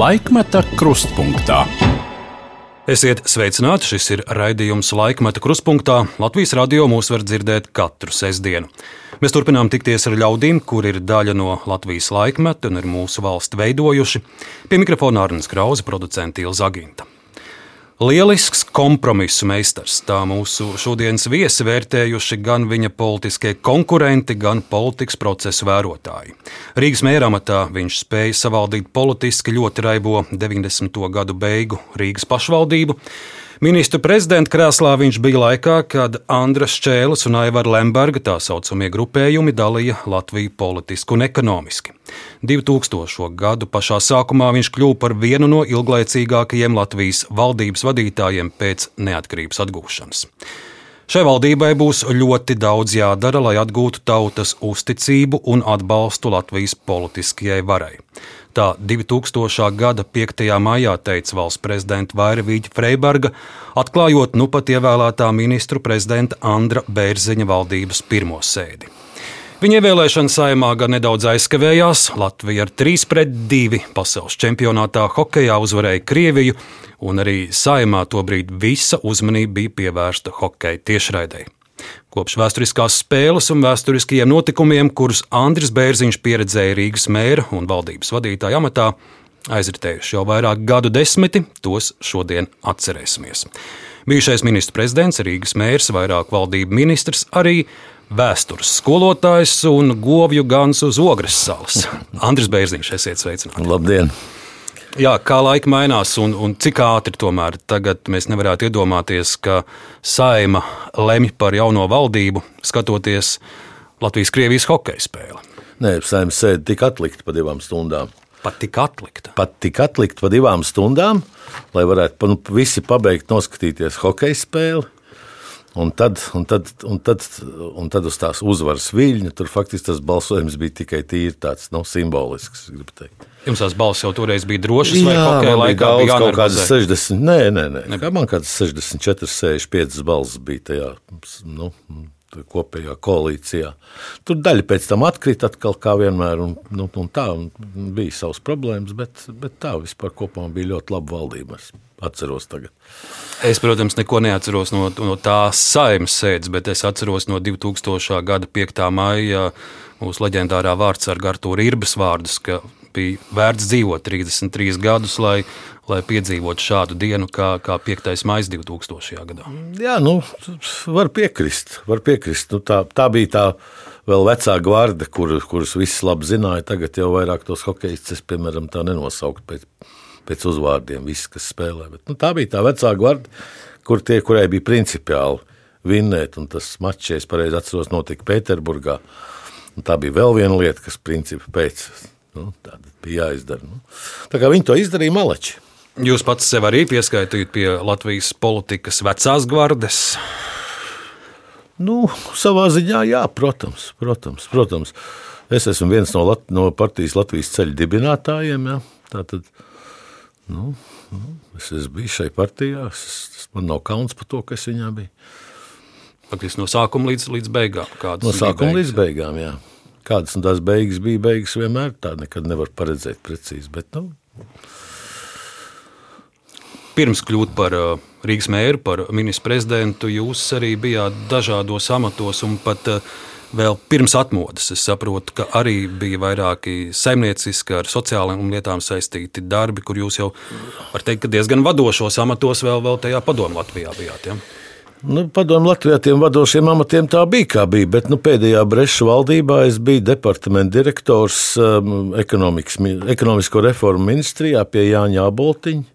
Laikmeta krustpunktā. Esiet sveicināti! Šis ir raidījums Laikmeta krustpunktā. Latvijas radio mūs var dzirdēt katru sestdienu. Mēs turpinām tikties ar ļaudīm, kur ir daļa no Latvijas laikmeta un ir mūsu valsti veidojuši. Pie mikrofona Arnēs Krause, producents Ilza Aginta. Lielisks kompromisu meistars. Tā mūsu šodienas viesi vērtējuši gan viņa politiskie konkurenti, gan politikas procesu vērotāji. Rīgas mēramatā viņš spēja savaldīt politiski ļoti raibo 90. gadu beigu Rīgas pašvaldību. Ministru prezidenta krēslā viņš bija laikā, kad Andras Čēlis un Aivara Lemberga tā saucamie grupējumi dalīja Latviju politiski un ekonomiski. 2000. gadu pašā sākumā viņš kļuva par vienu no ilglaicīgākajiem Latvijas valdības vadītājiem pēc neatkarības atgūšanas. Šai valdībai būs ļoti daudz jādara, lai atgūtu tautas uzticību un atbalstu Latvijas politiskajai varai. Tā 2000. gada 5. maijā teica valsts prezidenta Vairvīģa Freiberga, atklājot nu pat ievēlētā ministru prezidenta Andra Bērziņa valdības pirmo sēdi. Viņa ievēlēšana saimā gan nedaudz aizkavējās. Latvija ar 3 pret 2 pasaules čempionātā hokeja uzvarēja Krieviju, un arī saimā tobrīd visa uzmanība bija pievērsta hokeja tiešraidei. Kopš vēsturiskās spēles un vēsturiskajiem notikumiem, kurus Andris Bērziņš pieredzēja Rīgas mēra un valdības vadītāja amatā, aizritējuši jau vairāk gadu desmiti, tos šodien atcerēsimies. Bijušais ministrs prezidents, Rīgas mērs, vairāk valdību ministrs, arī vēstures skolotājs un govju gans uz Ogres salas. Andris Bērziņš, esiet sveicināti! Labdien! Jā, kā laika mainās un, un cik ātri tomēr tagad mēs nevarētu iedomāties, ka saima lemj par jauno valdību, skatoties Latvijas-Krievijas hokeja spēli. Nē, saima sēde tika atlikta pa divām stundām. Pat tika atlikta. Pat tika atlikta pa divām stundām, lai varētu nu, visi pabeigt noskatīties hokeja spēli. Un tad, un, tad, un, tad, un tad uz tās uzvaras viļņa tur faktiski tas balsojums bija tikai tīri tāds nu, simbolisks. Jums tās balss jau toreiz bija drošas, vai hokeja laikā bija kaut kādas 60, nē, nē, nē. nē. Kā man kādas 64, 65 balss bija tajā, nu, kopējā koalīcijā. Tur daļa pēc tam atkrita atkal kā vienmēr, un, nu, un tā un bija savas problēmas, bet, bet tā vispār kopumā bija ļoti laba valdība. Es atceros tagad. Es, protams, neko neatceros no, no tās saimnes sēdes, bet es atceros no 2000. gada 5. maija mūsu leģendārā vārdsarga Artūra Irbas vārdus, ka bija vērts dzīvot 33 gadus, lai, lai piedzīvotu šādu dienu kā, kā 5. maija 2000. gadā. Jā, nu, var piekrist. Var piekrist. Nu, tā, tā bija tā vēl vecā gvarde, kur, kurus visi labi zināja. Tagad jau vairāk tos hokeistus, piemēram, tā nenosaukt pēc, pēc uzvārdiem, visi, kas spēlē. Bet, nu, tā bija tā vecā gvarde, kur tie, kurai bija principiāli vinnēt, un tas mačs, ja es pareizi atceros, notika Pēterburgā. Un tā bija vēl viena lieta, kas principā pēc Nu, Tāda bija jāizdara. Nu. Tā kā viņi to izdarīja maleči. Jūs pats sev arī pieskaitījāt pie Latvijas politikas vecās gvardes. Nu, savā ziņā, jā, protams, protams, protams. Es esmu viens no, Lat no partijas Latvijas ceļa dibinātājiem. Jā. Tātad, nu, nu, es, es biju šai partijā. Es, man nav kauns par to, kas viņā bija. Faktiski no sākuma līdz, līdz beigām. No sākuma līdz beigām, jā. Kādas tās beigas bija, beigas vienmēr tā nekad nevar paredzēt precīzi. Bet, nu. Pirms kļūt par uh, Rīgas mēru, par ministru prezidentu, jūs arī bijāt dažādos amatos un pat uh, vēl pirms atmodas. Es saprotu, ka arī bija vairāki saimnieciski ar sociālajām lietām saistīti darbi, kur jūs jau, var teikt, diezgan vadošos amatos vēl, vēl tajā padomu Latvijā bijāt. Ja? Nu, Padomu Latvijā tiem vadošiem amatiem tā bija, kā bija. Bet nu, pēdējā Breša valdībā es biju departamenta direktors um, ekonomisko reformu ministrijā pie Jāņa Aboltiņa.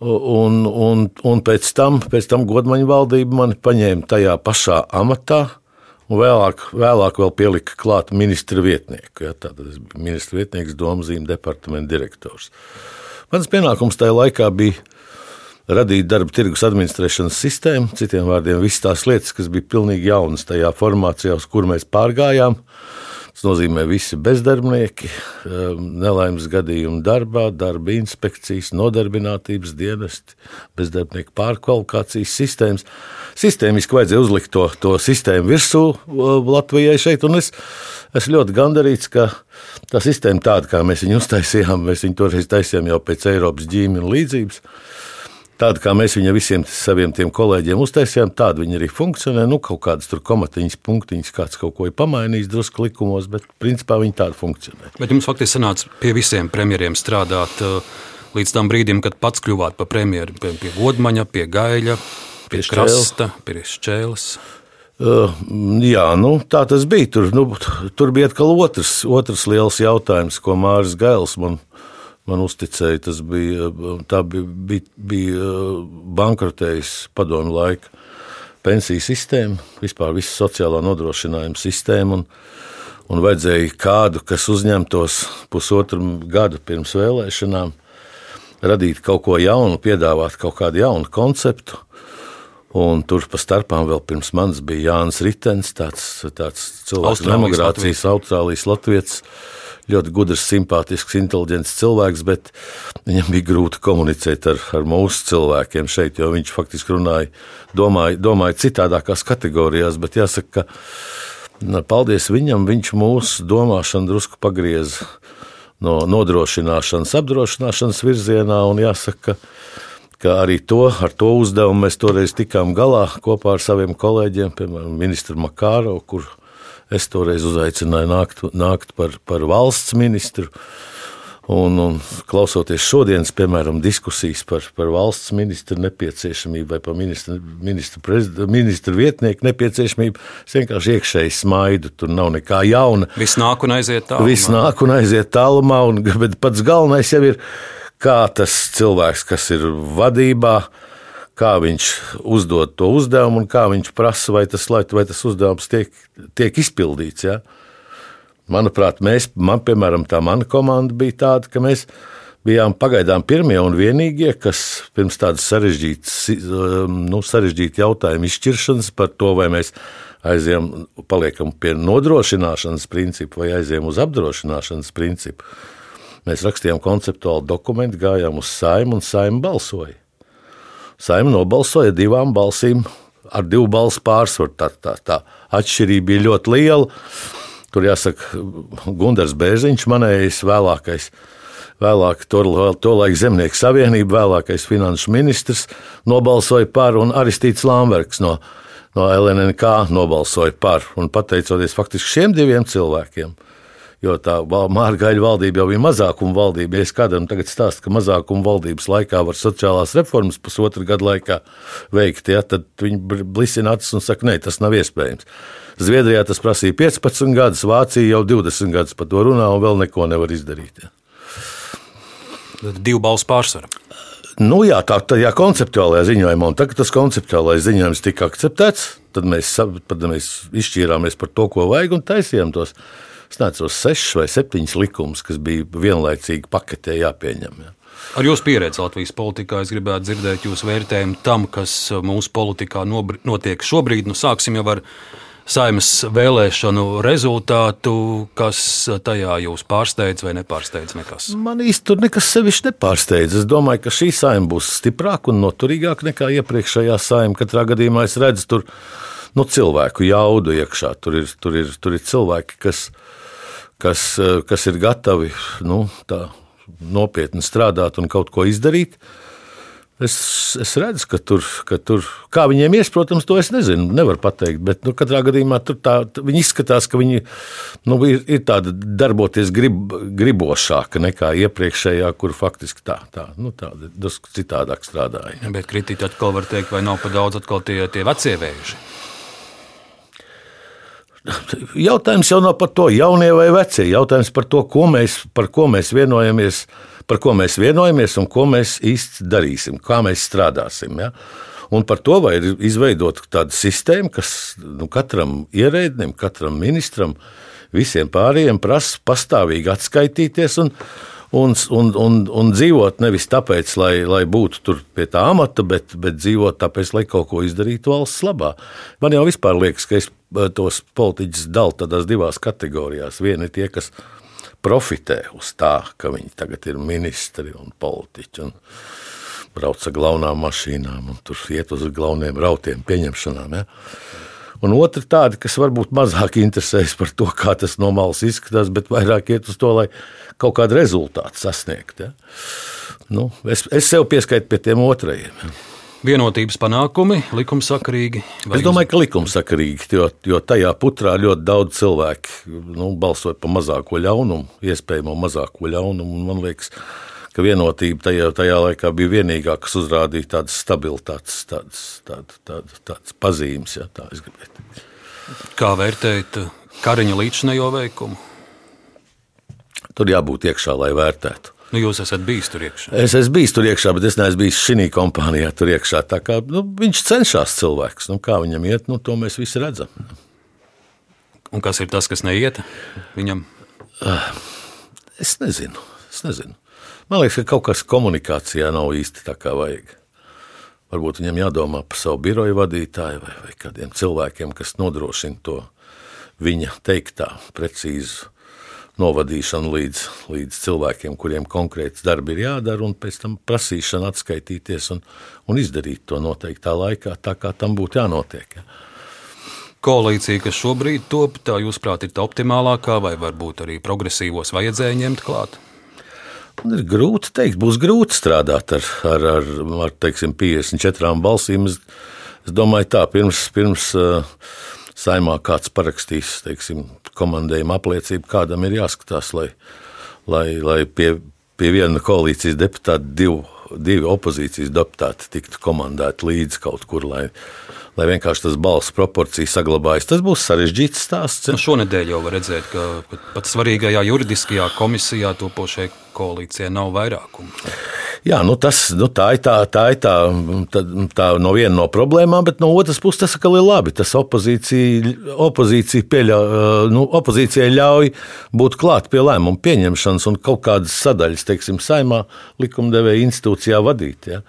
Un, un, un pēc tam, pēc tam godmaņa valdība mani paņēma tajā pašā amatā, vēlāk, vēlāk vēl pielika klāt ministra vietnieku. Ja, tad es biju ministra vietnieks, domzīm departamenta direktors. Mans pienākums tajā laikā bija radīt darba tirgus administrēšanas sistēmu, citiem vārdiem, visas tās lietas, kas bija pilnīgi jaunas tajā formācijā, uz kur mēs pārgājām. Tas nozīmē visi bezdarbnieki, um, nelaimes gadījumi darbā, darba inspekcijas, nodarbinātības dienesti, bezdarbnieku pārkvalifikācijas sistēmas. Sistēmiski vajadzēja uzlikt to, to sistēmu virsū uh, Latvijai šeit, un es esmu ļoti gandarīts, ka tā sistēma tāda, kā mēs viņu uztaisījām, mēs viņu toreiz taisījām jau pēc Eiropas ģīmju līdzības Tāda kā mēs viņam visiem saviem kolēģiem uztaisījām, tāda viņa arī funkcionē. Nu, kaut kādas tur komatiņas, punktiņas, kāds kaut ko ir pamainījis drusku likumos, bet principā viņi tāda funkcionē. Bet jums faktiski sanāca pie visiem premjeriem strādāt līdz tam brīdim, kad pats kļuvāt par premjeru, pie, pie Godmaņa, pie Gaļa, pie, pie Krasta, pie Šķēles. Uh, jā, nu, tā tas bija. Tur, nu, tur bija atkal otrs, otrs liels jautājums, ko Mārcis Gails man man uzticēja. Tas bija, bija, bija, bija bankrotējis padomu laika pensiju sistēma, vispār visa sociālā nodrošinājuma sistēma. Un, un vajadzēja kādu, kas uzņemtos pusotru gadu pirms vēlēšanām, radīt kaut ko jaunu, piedāvāt kaut kādu jaunu konceptu. Un tur pa starpām vēl pirms manis bija Jānis Ritens, tāds, tāds cilvēks, kas emigrācijas Austrālijas Latvijas ļoti gudrs, simpātisks, inteliģents cilvēks, bet viņam bija grūti komunicēt ar, ar mūsu cilvēkiem šeit, jo viņš faktiski runāja, domāja, domāja citādākās kategorijās. Bet jāsaka, ka paldies viņam, viņš mūsu domāšanu drusku pagrieza no nodrošināšanas, apdrošināšanas virzienā. Un jāsaka, ka arī to, ar to uzdevumu mēs toreiz tikām galā kopā ar saviem kolēģiem, piemēram, ministru Makāro, kur Es toreiz uzaicināju nākt, nākt par, par valsts ministru. Un, un klausoties šodienas, piemēram, diskusijas par, par valsts ministru nepieciešamību vai par ministru, ministru, ministru vietnieku nepieciešamību, es vienkārši iekšēji smaidu. Tur nav nekā jauna. Viss nāk un aiziet tālumā. Viss nāk un aiziet tālumā, un, bet pats galvenais jau ir, kā tas cilvēks, kas ir vadībā, kā viņš uzdod to uzdevumu un kā viņš prasa, vai tas, vai tas uzdevums tiek, tiek izpildīts. Ja? Manuprāt, mēs, man, piemēram, tā mana komanda bija tāda, ka mēs bijām pagaidām pirmie un vienīgie, kas pirms tādas sarežģītas, um, nu, sarežģīta jautājuma izšķiršanas par to, vai mēs aizējām, paliekam pie nodrošināšanas principa vai aizējām uz apdrošināšanas principu. Mēs rakstījām konceptuālu dokumentu, gājām uz saimu un saimu balsoja. Saima nobalsoja divām balsīm, ar divu balsu pārsvaru. Tā, tā, tā atšķirība bija ļoti liela. Tur jāsaka, Gunārs Bērziņš, manējais vēlākais. Vēlāk, tolaik Zemnieku savienība, vēlākais finanšu ministrs nobalsoja par, un Aristīts Lambergs no, no LNK nobalsoja par. Pateicoties faktiski šiem diviem cilvēkiem, jo tā Mārgaļa valdība jau bija mazākuma valdība. Ja es kādam tagad stāstu, ka mazākuma valdības laikā var sociālās reformas pusotru gadu laikā veikt, ja, tad viņi blisina acis un saka, nē, tas nav iespējams. Zviedrijā tas prasīja 15 gadus, Vācija jau 20 gadus par to runā un vēl neko nevar izdarīt. Ja. Divu balsu pārsvaru. Nu, jā, tā ir konceptuālajā ziņojumā, un tagad tas konceptuālais ziņojums tika akceptēts. Tad mēs, tad mēs izšķīrāmies par to, ko vajag, un taisījām tos neatceros, sešas vai septiņas likumus, kas bija vienlaicīgi paketē jāpieņem. Ja. Ar jūsu pieredzi Latvijas politikā es gribētu dzirdēt jūsu vērtējumu tam, kas mūsu politikā notiek šobrīd. Nu, sāksim jau ar saimnes vēlēšanu rezultātu, kas tajā jūs pārsteidz vai nepārsteidz nekas? Man tur nekas sevišķi nepārsteidz. Es domāju, ka šī saima būs stiprāka un noturīgāka nekā iepriekšējā saima. Katrā gadījumā es redzu tur nu, cilvēku jaudu iekšā. Tur ir, tur ir, tur ir cilvēki, kas kas, eh, kas ir gatavi nu, nopietni strādāt un kaut ko izdarīt. Es, es redzu, ka tur, ka tur, kā viņiem ies, protams, to es nezinu, nevaru pateikt. Bet, nu, katrā gadījumā tur tā, viņi izskatās, ka viņi nu, ir, ir tāda darboties grib, gribošāka nekā iepriekšējā, kur faktiski tā, tā, nu, tāda drusku citādāk strādāja. Ja, bet kritiķi atkal var teikt, vai nav pa daudz atkal tie, tie vecie vēži. Jautājums jau nav par to, jaunie vai vecie. Jautājums par to, ko mēs, par ko mēs vienojamies, par ko mēs vienojamies un ko mēs īsti darīsim, kā mēs strādāsim. Ja? Un par to, vai ir izveidota tāda sistēma, kas nu, katram ierēdnim, katram ministram, visiem pārējiem prasa pastāvīgi atskaitīties un, un, un, un, un dzīvot nevis tāpēc, lai, lai būtu tur pie tā amata, bet, bet dzīvot tāpēc, lai kaut ko izdarītu valsts labā. Man jau vispār liekas, ka es eh, tos politiķus dalu tādās divās kategorijās. Viena ir tie, kas profitē uz tā, ka viņi tagad ir ministri un politiķi. Un brauc ar galvenām mašīnām un tur iet uz galveniem rautiem, pieņemšanām. Ja? Un otra tāda, kas varbūt mazāk interesējas par to, kā tas no malas izskatās, bet vairāk iet uz to, lai kaut kādu rezultātu sasniegtu. Ja? Nu, es, es sev pieskaitu pie tiem otrajiem. Ja? Vienotības panākumi likumsakarīgi. Es domāju, ka likumsakarīgi, jo, jo tajā putrā ļoti daudz cilvēku nu, balsoja par mazāko ļaunumu, iespējamo mazāko ļaunumu. Man liekas, ka vienotība tajā, tajā laikā bija vienīgā, kas uzrādīja tādas stabilitātes, tādas, tādas, tādas, tādas pazīmes. Ja, tā Kā vērtējat Kariņa līdzinējo veikumu? Tur jābūt iekšā, lai vērtētu. Nu, jūs esat bijis tur iekšā. Es esmu bijis tur iekšā, bet es neesmu bijis šī kompānijā tur iekšā. Kā, nu, viņš cenšas cilvēks. Nu, kā viņam iet, nu, to mēs visi redzam. Un kas ir tas, kas neiet viņam? Es nezinu. Es nezinu. Man liekas, ka kaut kas komunikācijā nav īsti tā kā vajag. Varbūt viņam jādomā par savu biroju vadītāju vai, vai kādiem cilvēkiem, kas nodrošina to viņa teiktā precīzu novadīšanu līdz, līdz cilvēkiem, kuriem konkrēts darbs ir jādara, un pēc tam prasīšana atskaitīties un, un izdarīt to noteiktā laikā, tā kā tam būtu jānotiek. Ja. Koalīcija, kas šobrīd top, tā jūsuprāt, ir tā optimālākā, vai varbūt arī progresīvos vajadzēja ņemt klāt? Ir grūti pateikt, būs grūti strādāt ar, ar, ar, ar teiksim, 54 balsīm. Es, es domāju, tā pirms. pirms uh, saimā kāds parakstīs teiksim, komandējuma apliecību, kādam ir jāskatās, lai, lai, lai pie, pie viena koalīcijas deputāta divu, divi opozīcijas deputāti tiktu komandēti līdzi kaut kur, lai, lai vienkārši tas balss proporcija saglabājas. Tas būs sarežģīts stāsts. Nu, šonadēļ jau var redzēt, ka pat svarīgajā juridiskajā komisijā topošai koalīcijai nav vairākumu. Jā, nu tas, nu tā ir tā, tā, ir tā, tā, tā no viena no problēmām, bet no otras puses tas ir labi. Tas opozīcija, opozīcija pieļauj, nu, opozīcijai ļauj būt klāt pie lēmumu pieņemšanas un kaut kādas sadaļas, teiksim, saimā likumdevēja institūcijā vadīt. Ja.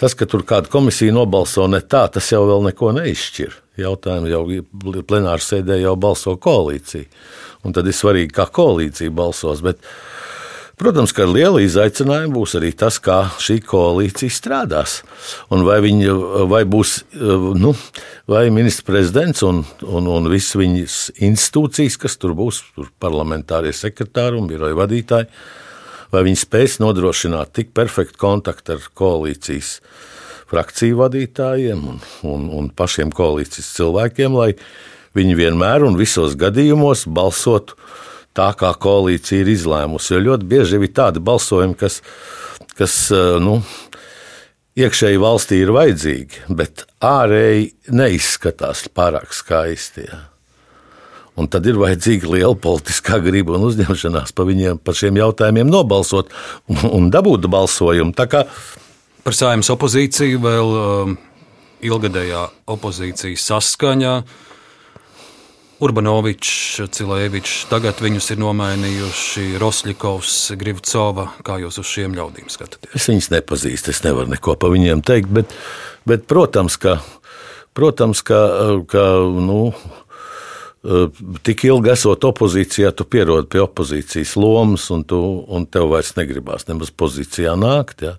Tas, ka tur kāda komisija nobalso ne tā, tas jau vēl neko neizšķir. Jautājumu jau plenāra sēdē jau balso koalīcija. Un tad ir svarīgi, kā koalīcija balsos. Bet, Protams, ka liela izaicinājuma būs arī tas, kā šī koalīcija strādās. Un vai, viņa, vai būs nu, vai ministrs prezidents un, un, un visas viņas institūcijas, kas tur būs, tur parlamentārie sekretāri un biroja vadītāji, vai viņi spēs nodrošināt tik perfektu kontaktu ar koalīcijas frakciju vadītājiem un, un, un pašiem koalīcijas cilvēkiem, lai viņi vienmēr un visos gadījumos balsotu tā, kā koalīcija ir izlēmusi. Jo ļoti bieži ir tādi balsojumi, kas, kas eh, nu, iekšēji valstī ir vajadzīgi, bet ārēji neizskatās pārāk skaisti. Ja. Un tad ir vajadzīga liela politiskā griba un uzņemšanās par viņiem, par šiem jautājumiem nobalsot un, un dabūt balsojumu. Kā... Par saimnes opozīciju vēl um, ilgadējā opozīcijas saskaņā. Urbanovičs, Cilēvičs, tagad viņus ir nomainījuši Rosļikovs, Grivcova. Kā jūs uz šiem ļaudīm skatāties? Es viņus nepazīstu, es nevaru neko par viņiem teikt, bet, bet protams, ka, protams, ka, ka nu, tik ilgi esot opozīcijā, tu pierodi pie opozīcijas lomas, un, tu, un tev vairs negribās nemaz pozīcijā nākt. Ja?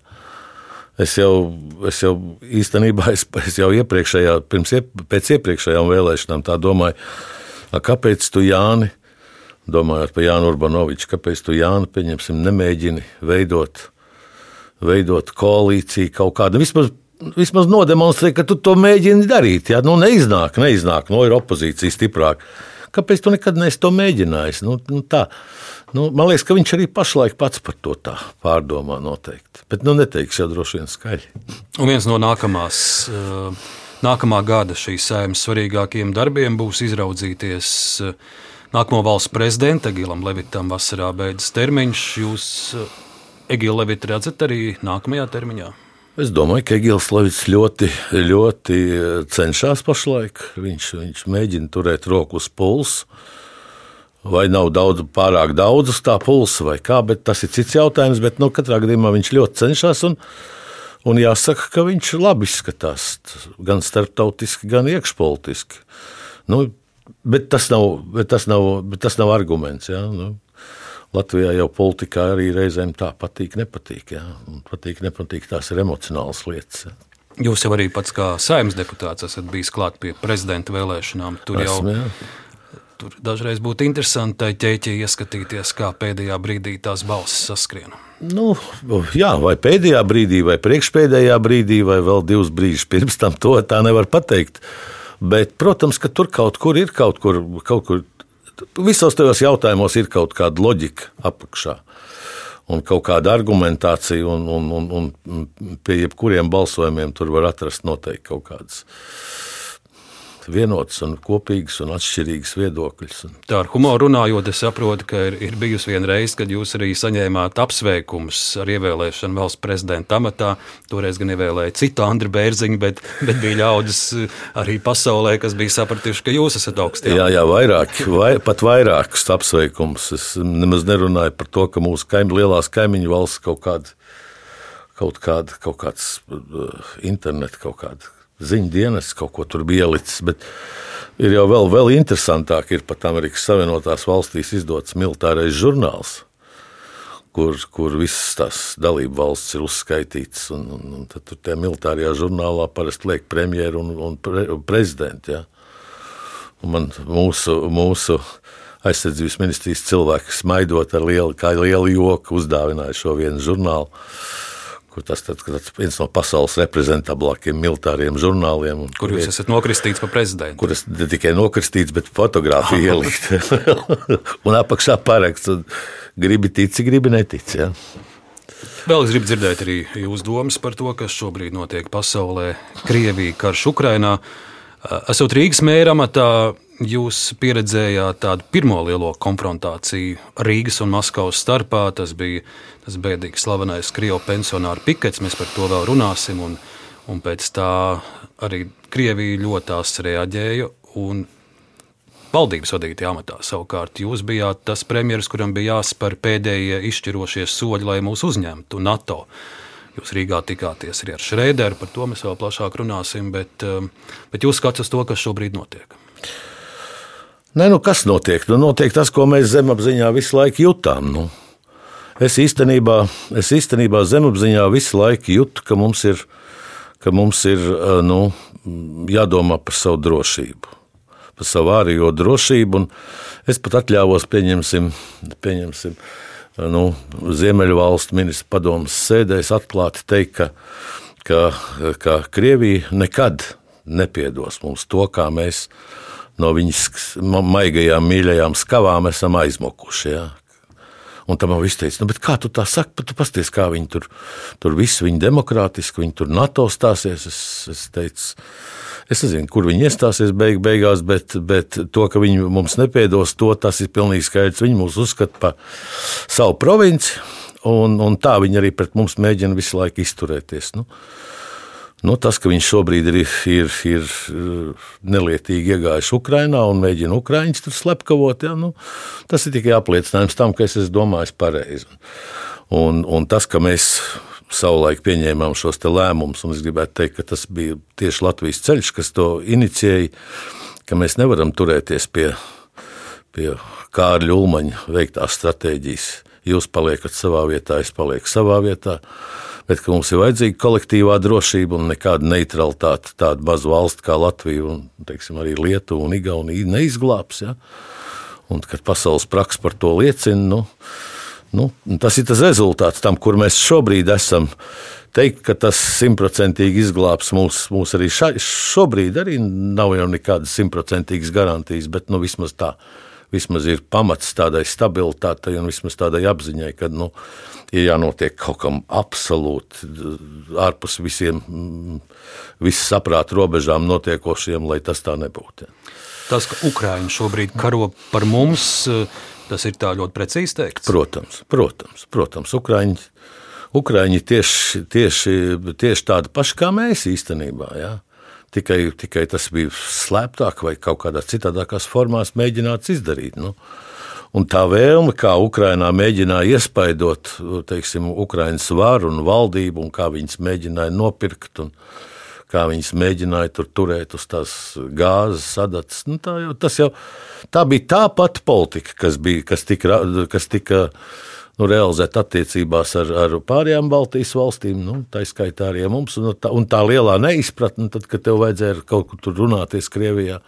Es jau, es jau īstenībā, es, es jau iepriekšējā, pirms, pēc iepriekšējām vēlēšanām tā domāju, Kāpēc tu, Jāni, domājot par Jānu Urbanoviču, kāpēc tu, Jāni, pieņemsim, nemēģini veidot, veidot koalīciju kaut kādu? Vismaz, vismaz nodemonstrē, ka tu to mēģini darīt. Ja? Nu, neiznāk, neiznāk, no nu, ir opozīcija stiprāka. Kāpēc tu nekad neesi to mēģinājis? Nu, nu, tā. Nu, man liekas, ka viņš arī pašlaik pats par to tā pārdomā noteikti. Bet nu, neteiks jau droši vien skaļi. Un viens no nākamās. Uh nākamā gada šīs saimnes svarīgākajiem darbiem būs izraudzīties eh, nākamo valsts prezidenta Gilam Levitam vasarā beidzas termiņš. Jūs eh, Egilu Levitu redzat arī nākamajā termiņā? Es domāju, ka Egils Levits ļoti, ļoti cenšas pašlaik. Viņš, viņš mēģina turēt roku uz pulsa. vai nav daudz, pārāk daudz uz tā pulsa, vai kā, bet tas ir cits jautājums. Bet nu, katrā gadījumā viņš ļoti cenšas. Un, un jāsaka, ka viņš labi izskatās gan starptautiski, gan iekšpolitiski. Nu, bet, tas nav, bet, tas nav, bet tas nav arguments. Ja? Nu, Latvijā jau politikā arī reizēm tā patīk, nepatīk. Ja? Un patīk, nepatīk, tās ir emocionālas lietas. Ja? Jūs jau arī pats kā saimnes deputāts esat bijis klāt pie prezidenta vēlēšanām. Tur Esmu, jau jā. tur dažreiz būtu interesanti tai ķēķī ieskatīties, kā pēdējā brīdī tās balsis saskrien. Nu, jā, vai pēdējā brīdī, vai priekšpēdējā brīdī, vai vēl divus brīžus pirms tam, to tā nevar pateikt. Bet, protams, ka tur kaut kur ir kaut kur, kaut kur visos tajos jautājumos ir kaut kāda loģika apakšā. Un kaut kāda argumentācija, un, un, un, un pie jebkuriem balsojumiem tur var atrast noteikti kaut kādas vienotas, un kopīgas un atšķirīgas viedokļas. Tā ar humoru runājot, es saprotu, ka ir, ir bijusi viena reize, kad jūs arī saņēmāt apsveikumus ar ievēlēšanu valsts prezidenta amatā. Toreiz gan ievēlēja citu Andriu Bērziņu, bet, bet bija ļaudis arī pasaulē, kas bija sapratuši, ka jūs esat augstāk. Jā, jā, vairāk, vai, pat vairākus apsveikumus. Es nemaz nerunāju par to, ka mūsu kaim, lielās kaimiņu valsts kaut kāda. Kaut, kāda, kaut kāds uh, internets, kaut kāda ziņu dienas kaut ko tur bija ielicis. Ir jau vēl, vēl interesantāk, ir pat Amerikas Savienotās valstīs izdots militārais žurnāls. Kur, kur visas tās dalību valsts ir uzskaitītas. Un, un, un tad tur tajā militārajā žurnālā parasti liek premjeru un, un, pre, prezidentu. Ja? Un man mūsu, mūsu aizsardzības ministrijas cilvēki smaidot ar lielu, lielu joku uzdāvināja šo vienu žurnālu kur tas ir viens no pasaules reprezentablākajiem militāriem žurnāliem. Kur jūs esat nokristīts par prezidentu? Kur es ne tikai nokristīts, bet fotografiju ielikt. un apakšā paraksts. Gribi tici, gribi netici. Ja? Vēl es gribu dzirdēt arī jūsu domas par to, kas šobrīd notiek pasaulē. Krievija, karš Ukrainā. Esot Rīgas mēra amatā, jūs pieredzējāt tādu pirmo lielo konfrontāciju Rīgas un Maskavas starpā. Tas bija tas bēdīgi slavenais Krievu pensionāru pikets, mēs par to vēl runāsim. Un, un pēc tā arī Krievija ļoti tās reaģēja. Valdības vadītajā amatā savukārt jūs bijāt tas premjerministrs, kuram bija jāspēr pēdējie izšķirošie soļi, lai mūs uzņemtu NATO. Jūs Rīgā tikāties arī ar Šrēderu, par to mēs vēl plašāk runāsim, bet, um, bet jūs skatāt uz to, kas šobrīd notiek. Nē, nu kas notiek? Nu, notiek tas, ko mēs zemapziņā visu laiku jutām. Nu. Es īstenībā, es īstenībā zemapziņā visu laiku jūtu, ka mums ir, ka mums ir nu, jādomā par savu drošību, par savu ārējo drošību. Es pat atļāvos, pieņemsim, pieņemsim nu, Ziemeļvalstu ministru padomus sēdēs, atklāti teikt, ka, ka, ka Krievija nekad nepiedos mums to, kā mēs no viņas maigajām, mīļajām skavām esam aizmukuši. Ja? Un tam viss teica, nu, kā tu tā saki, tu pasties, kā viņi tur, tur viss viņi demokrātiski, viņi tur NATO stāsies. Es, es teicu, es nezinu, kur viņi iestāsies beig, beigās, bet, bet to, ka viņi mums nepiedos, to tas ir pilnīgi skaidrs. Viņi mūs uzskata par savu provinci, un, un tā viņi arī pret mums mēģina visu laiku izturēties. Nu, Nu, tas, ka viņš šobrīd ir, ir, ir nelietīgi iegājis Ukrajinā un mēģina Ukrāņus tur slepkavot, ja, nu, tas ir tikai apliecinājums tam, ka es esmu domājis pareizi. Un, un tas, ka mēs savulaik pieņēmām šos lēmumus, un es gribētu teikt, ka tas bija tieši Latvijas ceļš, kas to inicijēja, ka mēs nevaram turēties pie, pie Kārļa Ulmaņa veiktās stratēģijas. Jūs paliekat savā vietā, es palieku savā vietā bet ka mums ir vajadzīga kolektīvā drošība un nekāda neutralitāte. Tāda maza valsts kā Latvija, un teiksim, arī Lietuva un Igaunija neizglābs. Ja? Un, kad pasaules praksa par to liecina, nu, nu, tas ir tas rezultāts tam, kur mēs šobrīd esam. Teikt, ka tas simtprocentīgi izglābs mūs, mūs arī ša, šobrīd, arī nav jau nekādas simtprocentīgas garantijas, bet nu, vismaz tā. Vismaz ir pamats tādai stabilitātei un vismaz tādai apziņai, ka nu, ir jānotiek kaut kam absolūti ārpus visiem, visas saprāta robežām notiekošiem, lai tas tā nebūtu. Tas, ka Ukraiņa šobrīd karo par mums, tas ir tā ļoti precīzi teikts. Protams, protams, protams Ukraiņi, Ukraiņi tieši, tieši, tieši tādi paši kā mēs īstenībā. Ja? Tikai, tikai tas bija slēptāk vai kaut kādā citādākās formās mēģināts izdarīt. Nu. Un tā vēlme, kā Ukrainā mēģināja iespaidot teiksim, Ukraiņas varu un valdību, un kā viņas mēģināja nopirkt, un kā viņas mēģināja tur turēt uz tās gāzes sadatas. Nu, tā, jau, jau, tā bija tā pati politika, kas, bija, kas tika, kas tika nu, realizēta attiecībās ar, ar pārējām Baltijas valstīm, nu, tā izskaitā arī mums. Un tā, un tā lielā neizpratne, tad, kad tev vajadzēja kaut kur tur runāties Krievijā.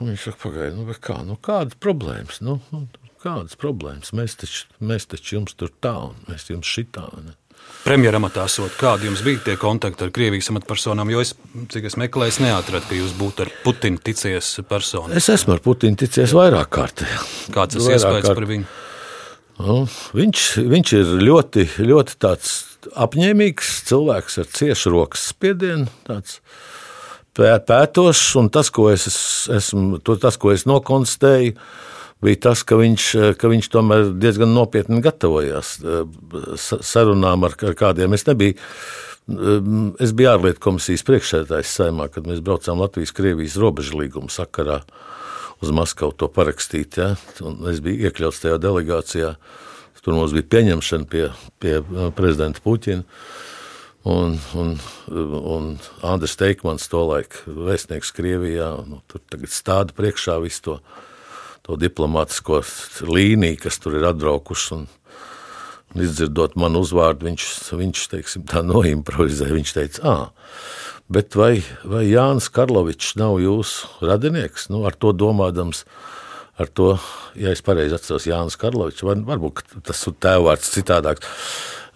Viņš saka, pagaidi, nu, kā, nu, kādas problēmas? Nu, nu, kādas problēmas? Mēs taču, mēs taču jums tur tā un mēs jums šitā. Ne? Premjeram amatā sot, kādi jums bija tie kontakti ar Krievijas amatpersonām? Jo es, cik es meklēju, es neatradu, ka jūs būtu ar Putinu ticies personu. Es esmu ar Putinu ticies vairāk kārt. Kāds tas iespējas par viņu? Nu, viņš, viņš ir ļoti, ļoti apņēmīgs cilvēks ar ciešu rokas spiedienu. Tāds pētošs, tas, ko es, esmu, tas, ko es nokonstatēju, bija tas, ka viņš, ka viņš tomēr diezgan nopietni gatavojās eh, sarunām ar, ar kādiem. Es nebiju. Eh, es biju ārlietu komisijas priekšsēdētājs saimā, kad mēs braucām Latvijas-Krievijas robežu līguma sakarā uz Maskavu to parakstīt. Ja? Un es biju iekļauts tajā delegācijā. Tur mums bija pieņemšana pie, pie eh, prezidenta Puķina. Un, un, un Andris Teikmans, tolaik vēstnieks Krievijā, nu, tur tagad stāda priekšā visu to, to diplomātisko līniju, kas tur ir atbraukuši. Un, izdzirdot manu uzvārdu, viņš, viņš teiksim, tā noimprovizēja. Viņš teica, ah, bet vai, vai Jānis Karlovičs nav jūsu radinieks? Nu, ar to domādams, ar to, ja es pareizi atceros, Jānis Karlovičs, var, varbūt tas ir tēvvārds citādāks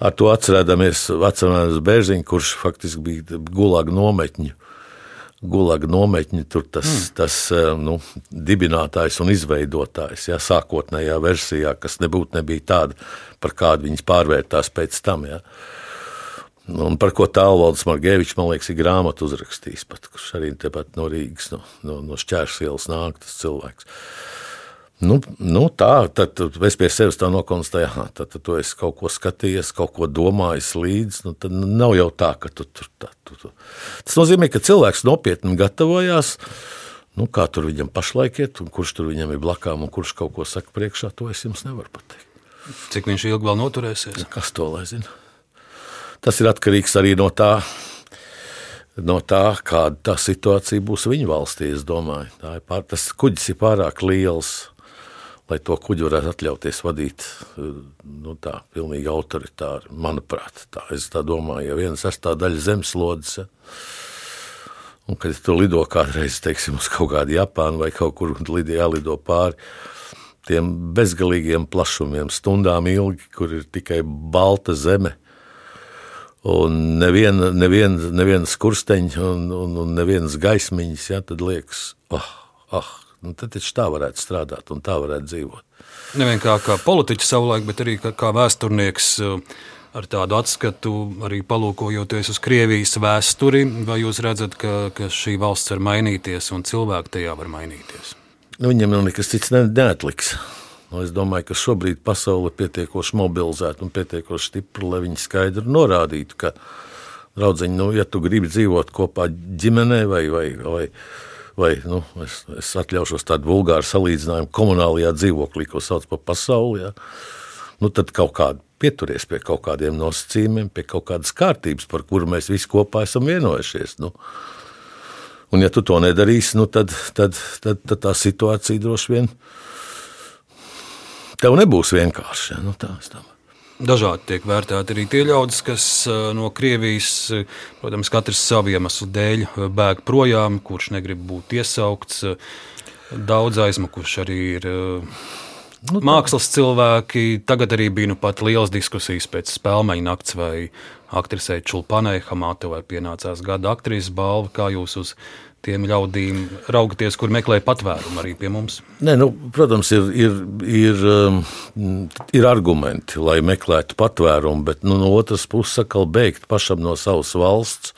ar to atcerēdamies vecākais Bērziņš, kurš faktiski bija gulaga nometņu. Gulaga nometņi, tur tas, mm. tas eh, nu, dibinātājs un izveidotājs, ja, sākotnējā versijā, kas nebūtu nebija tāda, par kādu viņas pārvērtās pēc tam. Ja. Un par ko tālvaldes Margevičs, man liekas, ir grāmatu uzrakstījis, pat, kurš arī tepat no Rīgas, no, no, no Šķērsielas nāk tas cilvēks. Uh, Nu, nu tā, tad es pie sevis tā nokonstatēju, ka tad, tad tu esi kaut ko skatījies, kaut ko domājis līdzi. Nu, tad nav jau tā, ka tu tur tā. Tu, tu. Tas nozīmē, ka cilvēks nopietni gatavojās. Nu, kā tur viņam pašlaik iet, un kurš tur viņam ir blakām, un kurš kaut ko saka priekšā, to es jums nevaru pateikt. Cik viņš ilgi vēl noturēsies? Kas to lai zina? Tas ir atkarīgs arī no tā, no tā, kāda tā situācija būs viņa valstī. Tā ir pār, tas kuģis ir pārāk liels lai to kuģi varētu atļauties vadīt nu, tā, pilnīgi autoritāri. Manuprāt, tā, es tā domāju, ja viena sastāvdaļa zemeslodes. Ja, un, kad tu lido kādreiz teiksim, uz kaut kādu Japānu vai kaut kur jālido pāri tiem bezgalīgiem plašumiem, stundām ilgi, kur ir tikai balta zeme. Un neviena, neviena, neviena skursteņa un, un, un nevienas gaismiņas, ja, tad liekas, ah, oh, ah, oh, Nu, tad taču tā varētu strādāt un tā varētu dzīvot. Nevien kā, kā politiķis savulaik, bet arī kā, kā vēsturnieks. Uh, ar tādu atskatu, arī palūkojoties uz Krievijas vēsturi, vai jūs redzat, ka, ka šī valsts var mainīties un cilvēki tajā var mainīties? Nu, viņam jau nekas cits neatliks. Nu, es domāju, ka šobrīd pasaule ir pietiekoši mobilizēta un pietiekoši stipra, lai viņi skaidri norādītu, ka, draudziņ, nu, ja tu gribi dzīvot kopā ģimenē vai, vai, vai vai nu, es, es atļaušos tādu vulgāru salīdzinājumu komunālajā dzīvoklī, ko sauc par pasauli. Ja? Nu, tad kaut kādā pieturies pie kaut kādiem nosacījumiem, pie kaut kādas kārtības, par kuru mēs visi kopā esam vienojušies. Nu. Un, ja tu to nedarīsi, nu, tad, tad, tad, tad tā situācija droši vien tev nebūs vienkārša. Nu, tā, Dažādi tiek vērtēti arī tie ļaudis, kas no Krievijas, protams, katrs savu iemeslu dēļ bēg projām, kurš negrib būt iesaukts. Daudz aizmukuši arī ir nu, mākslas cilvēki. Tagad arī bija nu pat liels diskusijas pēc spēļu nakts, vai aktrisei Čulpanai Hamatovai pienācās gada aktrises balva. Kā jūs uz tiem ļaudīm raugaties, kur meklē patvērumu arī pie mums? Nē, nu, protams, ir, ir, ir, um, ir argumenti, lai meklētu patvērumu, bet nu, no otras puses, atkal beigt pašam no savas valsts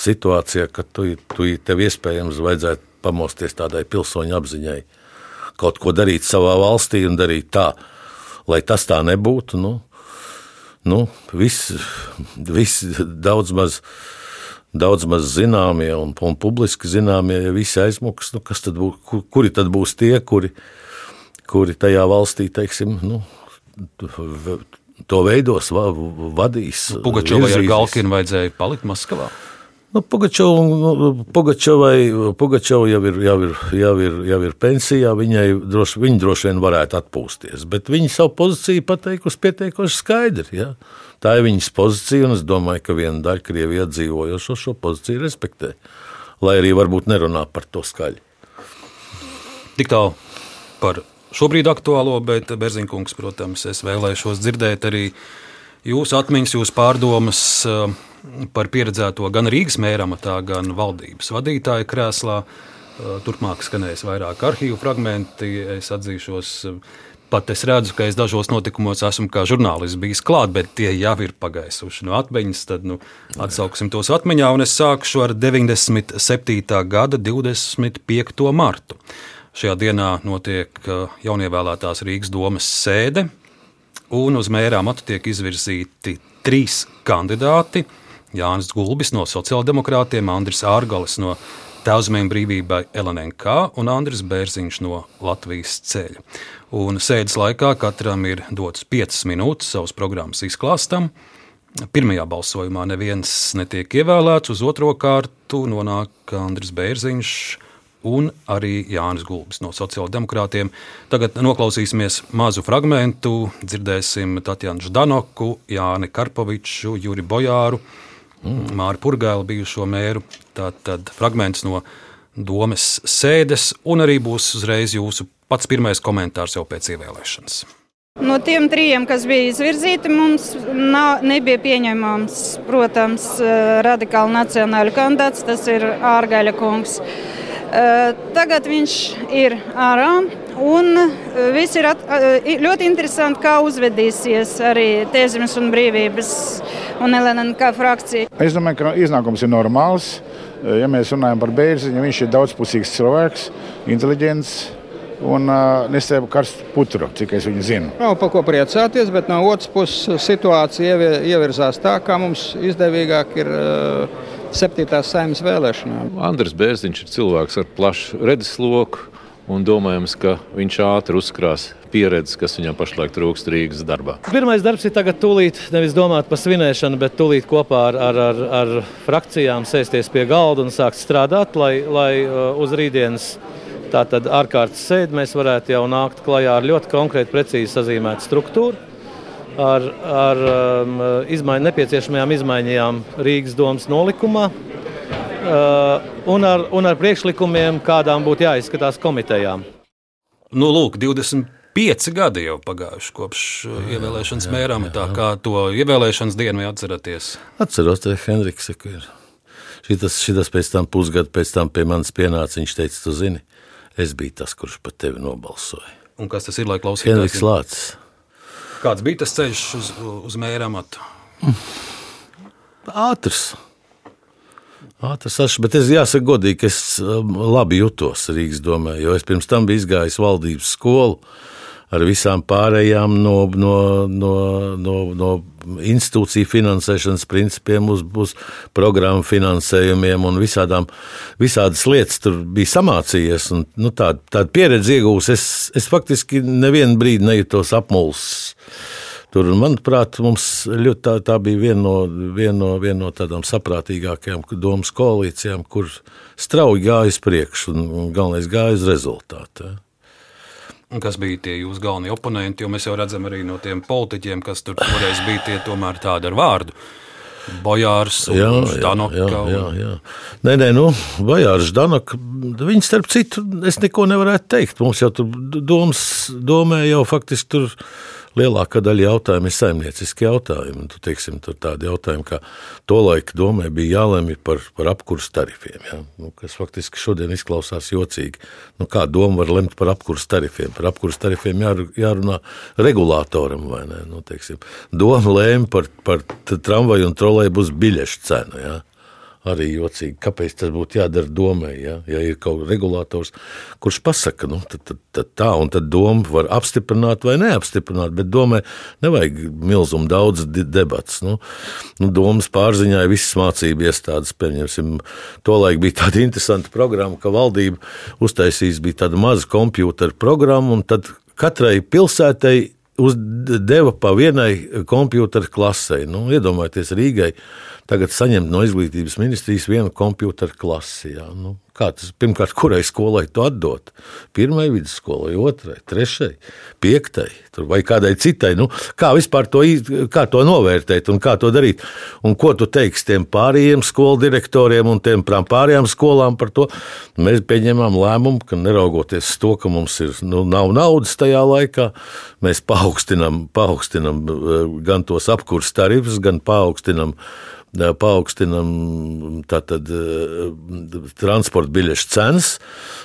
situācijā, ka tu, tu tev iespējams vajadzētu pamosties tādai pilsoņu apziņai, kaut ko darīt savā valstī un darīt tā, lai tas tā nebūtu. Nu, nu, viss, viss daudz maz daudz maz zināmie un, un publiski zināmie, ja visi aizmuks, nu, tad būs, kur, kuri tad būs tie, kuri, kuri tajā valstī, teiksim, nu, to veidos, va, vadīs. Pugačovai ar Galkinu vajadzēja palikt Maskavā. Nu, Pugačovai Pugačova jau, ir, jau, ir, jau, ir, jau ir pensijā, viņai droši, viņa droši vien varētu atpūsties. Bet viņa savu pozīciju pateikusi pietiekoši skaidri. Ja? Tā ir viņas pozīcija, un es domāju, ka viena daļa Krievijas iedzīvojošo šo pozīciju respektē. Lai arī varbūt nerunā par to skaļi. Tik tālu par šobrīd aktuālo, bet Berzinkungs, protams, es vēlēšos dzirdēt arī jūsu atmiņas, jūsu pārdomas par pieredzēto gan Rīgas mēramatā, gan valdības vadītāja krēslā. Turpmāk skanēs vairāk arhīvu fragmenti. Es atzīšos, pat es redzu, ka es dažos notikumos esmu kā žurnālists bijis klāt, bet tie jau ir pagaisuši no atmiņas. Tad nu, atsauksim tos atmiņā, un es sākšu ar 97. gada 25. martu. Šajā dienā notiek jaunievēlētās Rīgas domas sēde, un uz mērā matu tiek izvirzīti trīs kandidāti. Jānis Gulbis no sociāldemokrātiem, Andris Ārgalis no Tēvzemēm brīvībai LNK un Andris Bērziņš no Latvijas ceļa. Un sēdes laikā katram ir dots 5 minūtes savas programmas izklāstam. Pirmajā balsojumā neviens netiek ievēlēts, uz otro kārtu nonāk Andris Bērziņš un arī Jānis Gulbis no sociāldemokrātiem. Tagad noklausīsimies mazu fragment, dzirdēsim Tatjanu Ždanoku, Jāni Karpoviču, Juri Bojāru mm. Māru Purgēlu, bijušo mēru. Tātad fragments no domes sēdes, un arī būs uzreiz jūsu pats pirmais komentārs jau pēc ievēlēšanas. No tiem trijiem, kas bija izvirzīti, mums nav, nebija pieņemams, protams, radikāli nacionāļu kandidāts. Tas ir Ārgaļa kungs. Tagad viņš ir ārā. Un viss ir at, ļoti interesanti, kā uzvedīsies arī Tēzemes un Brīvības un LNK frakcija. Es domāju, ka iznākums ir normāls. Ja mēs runājam par Bērziņu, viņš ir daudzpusīgs cilvēks, inteliģents. Un uh, nesēju karstu putru, cik es viņu zinu. Nav par ko priecāties, bet no otras puses situācija ievirzās tā, kā mums izdevīgāk ir uh, septītās saimnes vēlēšanām. Andris Bērziņš ir cilvēks ar plašu redzesloku un domājams, ka viņš ātri uzkrās pieredzi, kas viņam pašlaik trūkst Rīgas darbā. Pirmais darbs ir tagad tūlīt, nevis domāt par svinēšanu, bet tūlīt kopā ar, ar, ar, ar frakcijām sēsties pie galda un sākt strādāt, lai, lai uh, uz rītdienas tātad ārkārtas sēdi mēs varētu jau nākt klajā ar ļoti konkrēti, precīzi sazīmētu struktūru. Ar, ar um, izmaiņ, nepieciešamajām izmaiņām Rīgas domas nolikumā, un ar, un ar priekšlikumiem, kādām būtu jāizskatās komitejām. Nu, lūk, 25 gadi jau pagājuši kopš uh, jā, ievēlēšanas mērām. Tā kā to ievēlēšanas dienu atceraties? Atceros, te Henriks ir. Šitas, šitas pēc tam pusgadu pēc tam pie manis pienāca. Viņš teica, tu zini, es biju tas, kurš par tevi nobalsoja. Un kas tas ir, lai klausītos? Henriks Lācis. Kāds bija tas ceļš uz, uz mērām? Ātrs. Ātrs, bet es jāsaka godīgi, es um, labi jutos Rīgas domē, jo es pirms tam biju izgājis valdības skolu ar visām pārējām no, no, no, no, no institūciju finansēšanas principiem uz, uz programmu finansējumiem un visādām, visādas lietas tur bija samācījies. Un, nu, tāda, tāda pieredze iegūs. Es, es faktiski nevienu brīdi nejūtos apmulsis Tur, manuprāt, mums ļoti, tā, tā bija viena no, viena, no, viena no tādām saprātīgākajām domas koalīcijām, kur strauji gāja uz priekšu un, un galvenais gāja uz rezultātu. Un kas bija tie jūsu galvenie oponenti? Jo mēs jau redzam arī no tiem politiķiem, kas tur toreiz bija tie tomēr tādi ar vārdu. Bojārs, jā, Ždanoka. Jā, jā, jā. Nē, nē, nu, Bojārs, Ždanoka, viņi starp citu, es neko nevarētu teikt. Mums jau tur domas, domē jau faktiski tur lielākā daļa jautājumu ir saimnieciski jautājumi. Tu, teiksim, tur tādi jautājumi, kā tolaik domē bija jālemj par, par apkursu tarifiem, ja? nu, kas faktiski šodien izklausās jocīgi. Nu, kā doma var lemt par apkursu tarifiem? Par apkursu tarifiem jār, jārunā regulātoram vai ne? Nu, teiksim, doma lēma par, par tramvaju un trolēļu biļešu cenu. Ja? Arī jocīgi. Kāpēc tas būtu jādara domai? Ja, ja ir kaut kāds regulators, kurš pasaka, nu, tad, tad, tad tā, un tad doma var apstiprināt vai neapstiprināt, bet domai nevajag milzumu daudz debats. Nu, nu, domas pārziņā ir visas mācību iestādes, pieņemsim, tolaik bija tāda interesanta programma, ka valdība uztaisīs bija tāda maza kompjūtera programma, un tad katrai pilsētai deva pa vienai kompjutora klasei. Nu, iedomājieties, Rīgai tagad saņemt no izglītības ministrijas vienu kompjutora klasi. Jā. Nu, kā tas pirmkārt, kurai skolai to atdot? Pirmai vidusskolai, otrai, trešai, piektai vai kādai citai. Nu, kā vispār to, kā to novērtēt un kā to darīt? Un ko tu teiksi tiem pārējiem skolu direktoriem un tiem pārējām skolām par to? Mēs pieņemam lēmumu, ka neraugoties to, ka mums ir, nu, nav naudas tajā laikā, mēs paaugstinam, paaugstinam eh, gan tos apkurses tarifus, gan paaugstinam paaugstinam tātad, transporta biļešu cenas,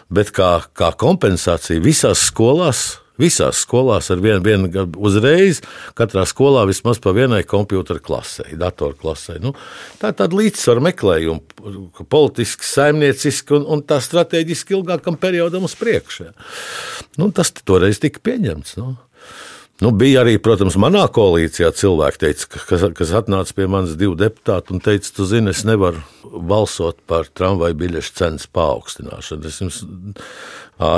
bet kā, kā kompensācija visās skolās. Visās skolās ar vienu, vienu uzreiz, katrā skolā vismaz pa vienai kompjutora klasē, datorklasē. Nu, tā ir tāda līdzsvara meklējuma, politiski, saimnieciski un, un tā strateģiski ilgākam periodam uz priekšu. Nu, tas toreiz tika pieņemts. Nu. Nu, bija arī, protams, manā koalīcijā cilvēki, teica, kas, kas atnāca pie manis divi deputāti un teica, tu zini, es nevaru balsot par tramvaju biļešu cenas paaugstināšanu. Es, jums,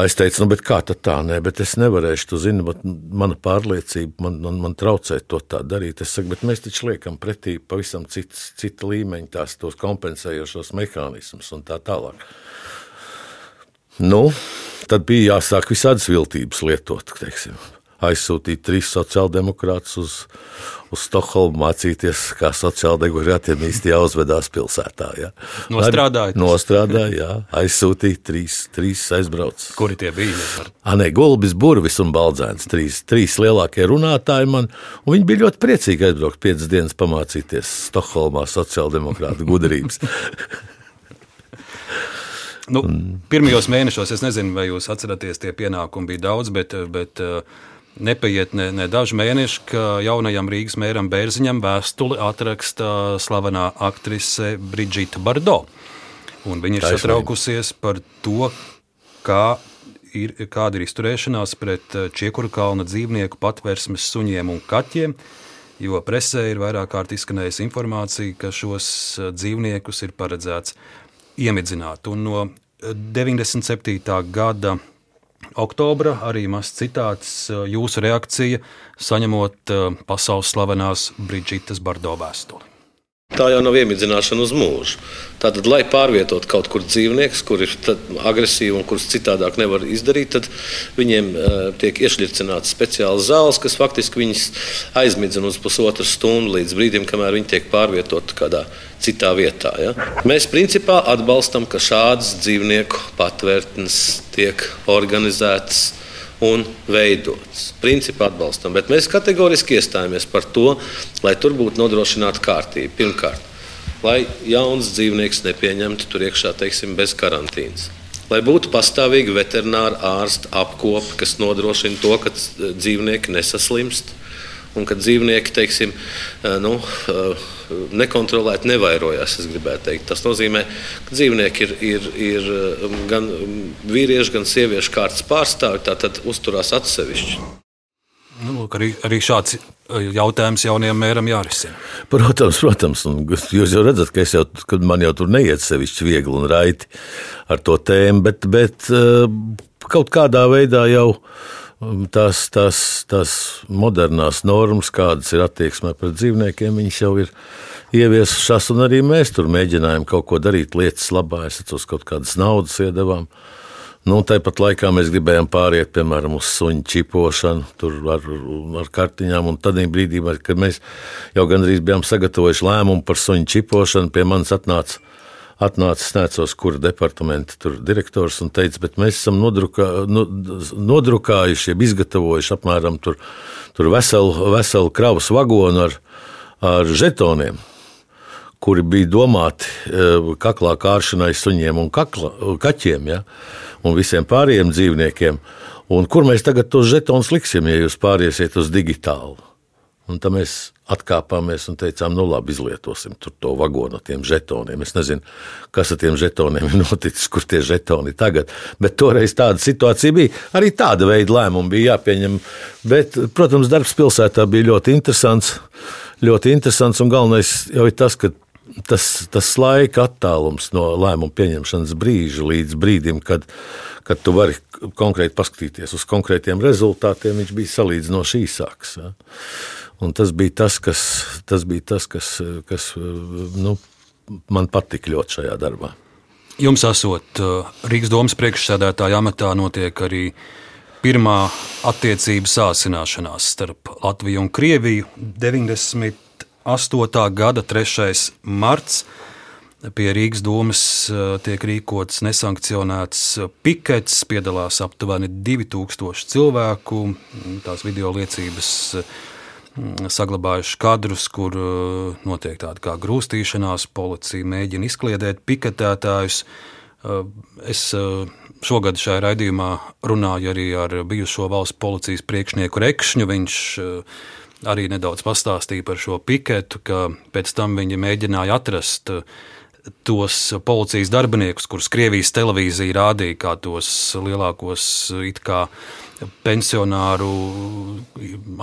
es teicu, nu, kā tā, nē, bet es nevarēšu, tu zini, mana pārliecība man, man, man traucē to tā darīt. Es saku, bet mēs taču liekam pretī pavisam cits, cita līmeņa tās tos kompensējošos mehānismus un tā tālāk. Nu, tad bija jāsāk visādas viltības lietot, teiksim aizsūtīt trīs sociāldemokrātus uz, uz Stokholmu mācīties, kā sociāldemokrātiem īsti jāuzvedās pilsētā. Ja. Nostrādājot. Nostrādāja, jā, aizsūtīt trīs, trīs aizbrauc. Kuri tie bija? Anē, Gulbis, Burvis un Baldzēns, trīs, trīs lielākie runātāji man, viņi bija ļoti priecīgi aizbraukt piecas dienas pamācīties Stokholmā sociāldemokrāta gudrības. Nu, pirmajos mēnešos, es nezinu, vai jūs atceraties, tie pienākumi bija daudz, bet, bet uh, Nepaiet ne, ne daži mēneši, ka jaunajam Rīgas mēram Bērziņam vēstuli atraksta slavenā aktrise Brigita Bardo. Un viņa ir Taisnība. satraukusies par to, kā ir, kāda ir izturēšanās pret eh, Čiekura kalna dzīvnieku patvērsmes suņiem un kaķiem. Jo presē ir vairāk kārt izskanējusi informācija, ka šos eh, dzīvniekus ir paredzēts iemidzināt. Un no 97. Eh, gada oktobra arī mazs citāts jūsu reakcija, saņemot pasaules slavenās Brigītas Bardo vēstuli. Tā jau nav iemidzināšana uz mūžu. Tātad, lai pārvietotu kaut kur dzīvniekus, kur ir agresīvi un kurus citādāk nevar izdarīt, tad viņiem uh, tiek iešļircināts speciāls zāles, kas faktiski viņus aizmidzina uz pusotru stundu līdz brīdim, kamēr viņi tiek pārvietoti kādā citā vietā. Ja? Mēs principā atbalstam, ka šādas dzīvnieku patvērtnes tiek organizētas un veidots. Principā atbalstam, bet mēs kategoriski iestājāmies par to, lai tur būtu nodrošināta kārtība. Pirmkārt, lai jauns dzīvnieks nepieņemtu tur iekšā teiksim, bez karantīnas. Lai būtu pastāvīga veterināra ārsta apkope, kas nodrošina to, ka dzīvnieki nesaslimst un ka dzīvnieki teiksim, eh, nu, eh, nekontrolēti nevairojās. Tas nozīmē, ka dzīvnieki ir, ir, ir um, gan vīriešu, gan sieviešu kārtas pārstāvji, tātad uzturās atsevišķi. Nu, lūk, arī, arī šāds jautājums jaunajam mēram jārisina. Protams, protams, un jūs jau redzat, ka, jau, man jau tur neiet sevišķi viegli un raiti ar to tēmu, bet, bet kaut kādā veidā jau tās, tās, tās modernās normas, kādas ir attieksmē pret dzīvniekiem, viņas jau ir ieviesušās, un arī mēs tur mēģinājām kaut ko darīt lietas labā. Es atceros, kaut kādas naudas iedavām. Nu, tāpat laikā mēs gribējām pāriet, piemēram, uz suņu čipošanu, tur ar, ar kartiņām. Tad brīdī, kad mēs jau gandrīz bijām sagatavojuši lēmumu par suņu čipošanu, pie manis atnāca atnācis necos, kura departamenta direktors un teica, bet mēs esam nodrukā, nu, nodrukājuši, izgatavojuši apmēram tur, tur veselu, veselu kravas vagonu ar, ar žetoniem kuri bija domāti e, kaklā kāršanai suņiem un kakla, kaķiem ja, un visiem pārējiem dzīvniekiem. Un kur mēs tagad tos žetonus liksim, ja jūs pāriesiet uz digitālu? Un tad mēs atkāpāmies un teicām, nu labi, izlietosim to vagonu ar tiem žetoniem. Es nezinu, kas ar tiem žetoniem ir noticis, kur tie žetoni tagad. Bet toreiz tāda situācija bija. Arī tāda veida lēmumi bija jāpieņem. Bet, protams, darbs pilsētā bija ļoti interesants. Ļoti interesants un galvenais jau ir tas, ka tas, tas laika attālums no lēmumu pieņemšanas brīža līdz brīdim, kad, kad tu vari konkrēti paskatīties uz konkrētiem rezultātiem, viņš bija salīdzinoši īsāks. Ja. Un tas bija tas, kas, tas bija tas, kas, kas nu, man patika ļoti šajā darbā. Jums esot Rīgas domas priekšsēdētāja amatā, notiek arī pirmā attiecību sāsināšanās starp Latviju un Krieviju 90. 8. gada 3. marts. Pie Rīgas domas eh, tiek rīkots nesankcionēts pikets, piedalās aptuveni 2000 cilvēku. Tās video liecības mm, saglabājuši kadrus, kur eh, notiek tāda kā grūstīšanās, policija mēģina izkliedēt piketētājus. Eh, es šogad šajā raidījumā runāju arī ar bijušo valsts policijas priekšnieku Rekšņu. Viņš arī nedaudz pastāstīja par šo piketu, ka pēc tam viņi mēģināja atrast uh, tos policijas darbiniekus, kurus Krievijas televīzija rādīja kā tos lielākos kā, pensionāru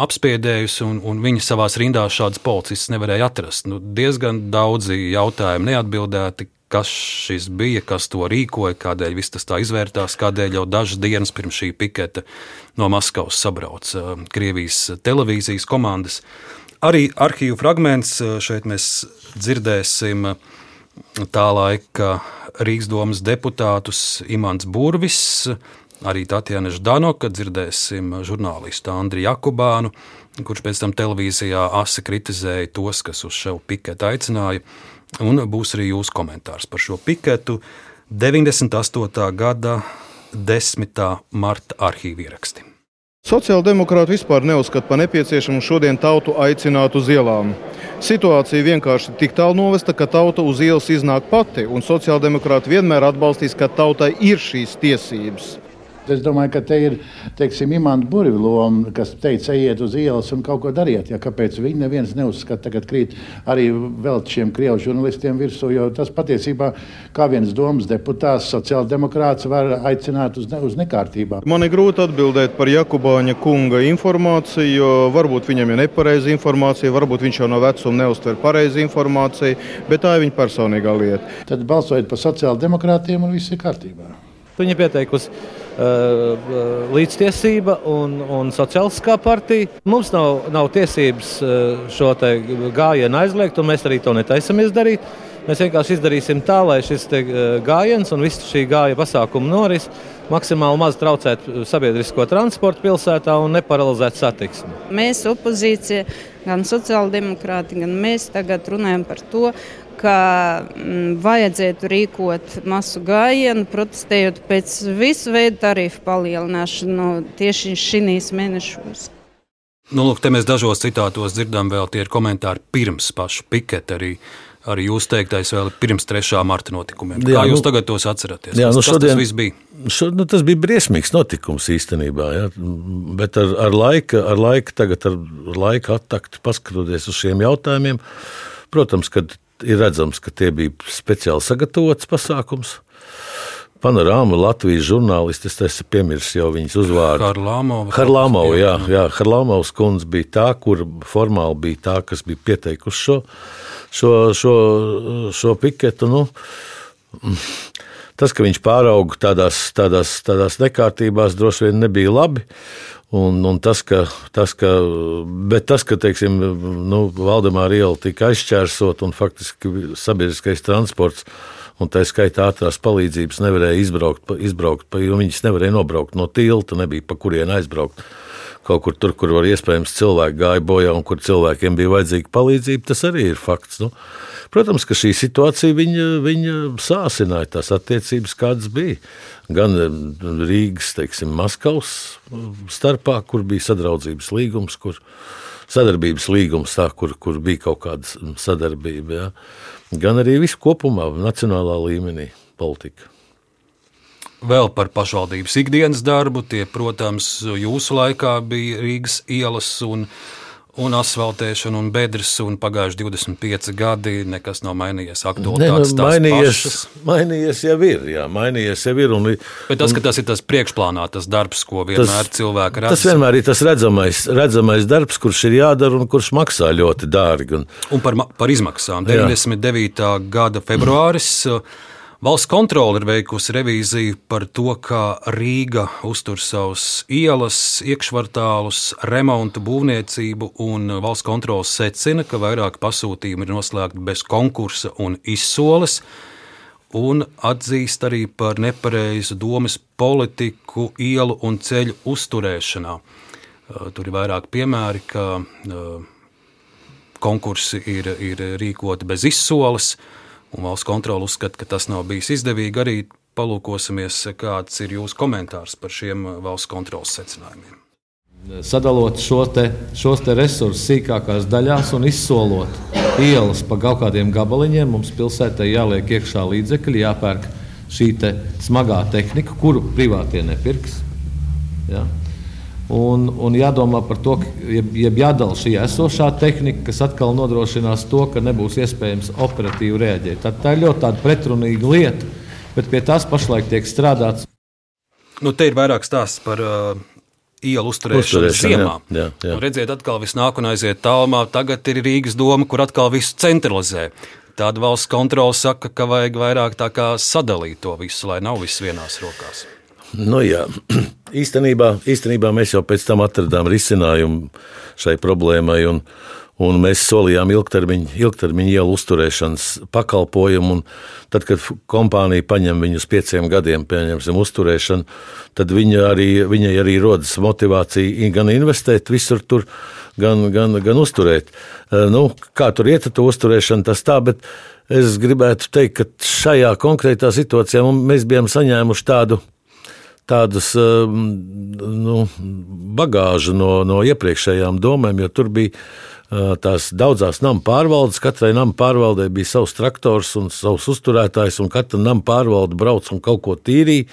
apspiedējus, un, un viņi savā rindās šādus policistus nevarēja atrast. Nu, diezgan daudzi jautājumi neatbildēti, kas šis bija, kas to rīkoja, kādēļ viss tas tā izvērtās, kādēļ jau dažas dienas pirms šī piketa no Maskavas sabrauca uh, Krievijas televīzijas komandas. Arī arhīvu fragments uh, šeit mēs dzirdēsim uh, tā laika Rīgas domas deputātus Imants Burvis, arī Tatjana Ždanoka, dzirdēsim žurnālistu Andriu Jakubānu, kurš pēc tam televīzijā asi kritizēja tos, kas uz šo piketu aicināja. Un būs arī jūsu komentārs par šo piketu 98. gada 10. marta arhīvu ieraksti. Sociāldemokrāti vispār neuzskata par nepieciešamu šodien tautu aicināt uz ielām. Situācija vienkārši tik tālu novesta, ka tauta uz ielas iznāk pati, un sociāldemokrāti vienmēr atbalstīs, ka tautai ir šīs tiesības. Es domāju, ka te ir teiksim, imanta burbuļu loma, kas teica, ejiet uz ielas un kaut ko dariet. Ja, kāpēc viņi neviens neuzskata, ka krīt arī vēl šiem krievu žurnālistiem virsū? Jo tas patiesībā, kā viens domas deputāts, sociāldemokrāts, var aicināt uz, ne, uz nekārtībām. Man ir grūti atbildēt par Jakubāņa kunga informāciju, jo varbūt viņam ir nepareiza informācija, varbūt viņš jau no vecuma neuztver pareizi informāciju, bet tā ir viņa personīgā lieta. Tad balsojiet par sociāldemokrātiem un viss ir kārtībā. Viņa pieteikusi līdztiesība un, un sociālistiskā partija. Mums nav, nav tiesības uh, šo gājienu aizliegt, un mēs arī to netaisamies darīt. Mēs vienkārši izdarīsim tā, lai šis gājiens un visa šī gāja pasākuma noris maksimāli maz traucētu sabiedrisko transportu pilsētā un neparalizētu satiksmi. Mēs, opozīcija, gan sociāldemokrāti, gan mēs tagad runājam par to, ka mm, vajadzētu rīkot masu gājienu, protestējot pēc visu veidu tarifu palielināšanu tieši šīs mēnešos. Nu, lūk, te mēs dažos citātos dzirdam, vēl tie ir komentāri pirms paša piketa. Arī, arī jūs teiktais vēl pirms 3. marta notikumiem. Jā, Kā jūs nu, tagad tos atceraties? Jā, nu, kas, šodien, tas bija? Šo, nu, tas bija briesmīgs notikums īstenībā. Ja? Bet ar, ar laika, ar laika, tagad ar laika attakti paskatoties uz šiem jautājumiem, protams, kad ir redzams, ka tie bija speciāli sagatavots pasākums. Panorāma Latvijas žurnālisti, es esmu piemirsis jau viņas uzvārdu. Harlāmova. Harlāmova, jā, jā. Harlāmovas kundze bija tā, kur formāli bija tā, kas bija pieteikusi šo, šo, šo, šo piketu. Nu, tas, ka viņš pārauga tādās, tādās, tādās nekārtībās, droši vien nebija labi. Un, un tas, ka, tas, ka, bet tas, ka teiksim, nu, Valdemāra iela tika aizķērsot un faktiski sabiedriskais transports un tā skaitā ātrās palīdzības nevarēja izbraukt, izbraukt jo viņas nevarēja nobraukt no tilta, nebija pa kurien aizbraukt. Kaut kur tur, kur var iespējams cilvēki gāja bojā un kur cilvēkiem bija vajadzīga palīdzība, tas arī ir fakts. Nu, protams, ka šī situācija viņa, viņa sāsināja tās attiecības, kādas bija gan Rīgas, teiksim, Maskavas starpā, kur bija sadraudzības līgums, kur sadarbības līgums, tā, kur, kur bija kaut kāda sadarbība, ja? gan arī visu kopumā, nacionālā līmenī politika. Vēl par pašvaldības ikdienas darbu. Tie, protams, jūsu laikā bija Rīgas ielas un, un asfaltēšana, un bedres, un pagājuši 25 gadi nekas nav mainījies. Ne, nu, Aktualitātes mainījies, mainījies jau ir. Jā, mainījies jau ir un, Bet tas, ka tas ir tas priekšplānā, tas darbs, ko vienmēr cilvēki redz. Tas vienmēr ir tas redzamais, redzamais darbs, kurš ir jādara un kurš maksā ļoti dārgi. Un, Un par, par izmaksām. Jā. 99. gada februāris. uh, Valsts kontrole ir veikusi revīziju par to, kā Rīga uztur savus ielas, iekšvartālus, remontu, būvniecību, un valsts kontrole secina, ka vairāk pasūtījumu ir noslēgti bez konkursa un izsoles, un atzīst arī par nepareizu domas politiku ielu un ceļu uzturēšanā. Uh, Tur ir vairāk piemēri, ka uh, konkursi ir, ir rīkoti bez izsoles, un valsts kontrole uzskata, ka tas nav bijis izdevīgi. Arī palūkosimies, kāds ir jūsu komentārs par šiem valsts kontrolas secinājumiem. Sadalot šo te, šos te resursus sīkākās daļās un izsolot ielas pa kaut kādiem gabaliņiem, mums pilsētai jāliek iekšā līdzekļi, jāpērk šī te smagā tehnika, kuru privātie nepirks. Ja? Un, un jādomā par to, jeb, jeb jādala šī esošā tehnika, kas atkal nodrošinās to, ka nebūs iespējams operatīvi reaģēt. Tad tā ir ļoti tāda pretrunīga lieta, bet pie tās pašlaik tiek strādāts. Nu, te ir vairāk stāsts par uh, ielu uzturēšanu ziemā. jā, jā, jā. Un redziet, atkal viss nāk un aiziet tālumā. Tagad ir Rīgas doma, kur atkal visu centralizē. Tāda valsts kontrole saka, ka vajag vairāk tā kā sadalīt to visu, lai nav viss vienās rokās. Nu, jā. īstenībā, īstenībā mēs jau pēc tam atradām risinājumu šai problēmai. Un, un mēs solījām ilgtermiņa, ilgtermiņa ielu uzturēšanas pakalpojumu. Tad, kad kompānija paņem viņu uz pieciem gadiem, pieņemsim, uzturēšanu, tad viņa arī, viņai arī rodas motivācija gan investēt visur tur, gan, gan, gan uzturēt. Eh, Nu, kā tur iet ar to uzturēšanu, tas tā, bet es gribētu teikt, ka šajā konkrētā situācijā mēs bijām saņēmuši tādu tādus um, nu, bagāžu no, no iepriekšējām domām, jo tur bija uh, tās daudzās nama pārvaldes. Katrai nama pārvaldei bija savs traktors un savs uzturētājs, un katra nama pārvalde brauc un kaut ko tīrīja.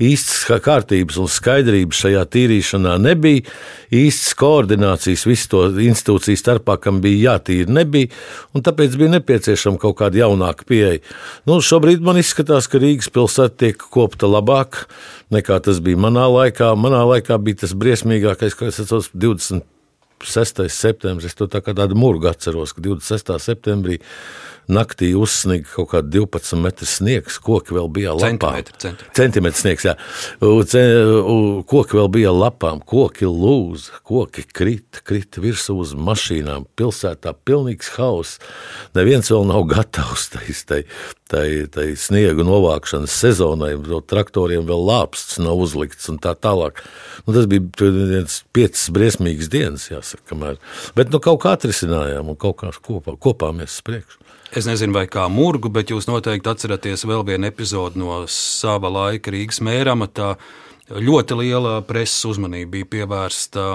Īstas kā kārtības un skaidrības šajā tīrīšanā nebija. Īstas koordinācijas visu to institūciju starpā, kam bija jātīra, nebija. un Tāpēc bija nepieciešama kaut kāda jaunāka pieeja. Nu, šobrīd man izskatās, ka Rīgas pilsēta tiek kopta labāk nekā tas bija manā laikā. Manā laikā bija tas briesmīgākais, kas atceros, 26. septembris. Es to tā kā tādu murgu atceros, ka 26. septembrī naktī uzsniga kaut kāda 12 metru sniegs, koki vēl bija centimetri. Centimetrs sniegs, jā. Koki vēl bija lapām, koki lūza, koki krita, krita virsū uz mašīnām. Pilsētā pilnīgs hauss. Neviens vēl nav gatavs tai, tai, tai, sniega novākšanas sezonai. Traktoriem vēl lāpsts nav uzlikts un tā tālāk. Nu, tas bija viens piecas briesmīgas dienas, jāsaka. Kamēr. Bet nu, kaut kā atrisinājām un kaut kā kopā, kopā mēs uz priekšu. Es nezinu, vai kā murgu, bet jūs noteikti atceraties vēl vienu epizodi no sava laika Rīgas mēra amatā. Ļoti liela preses uzmanība bija pievērsta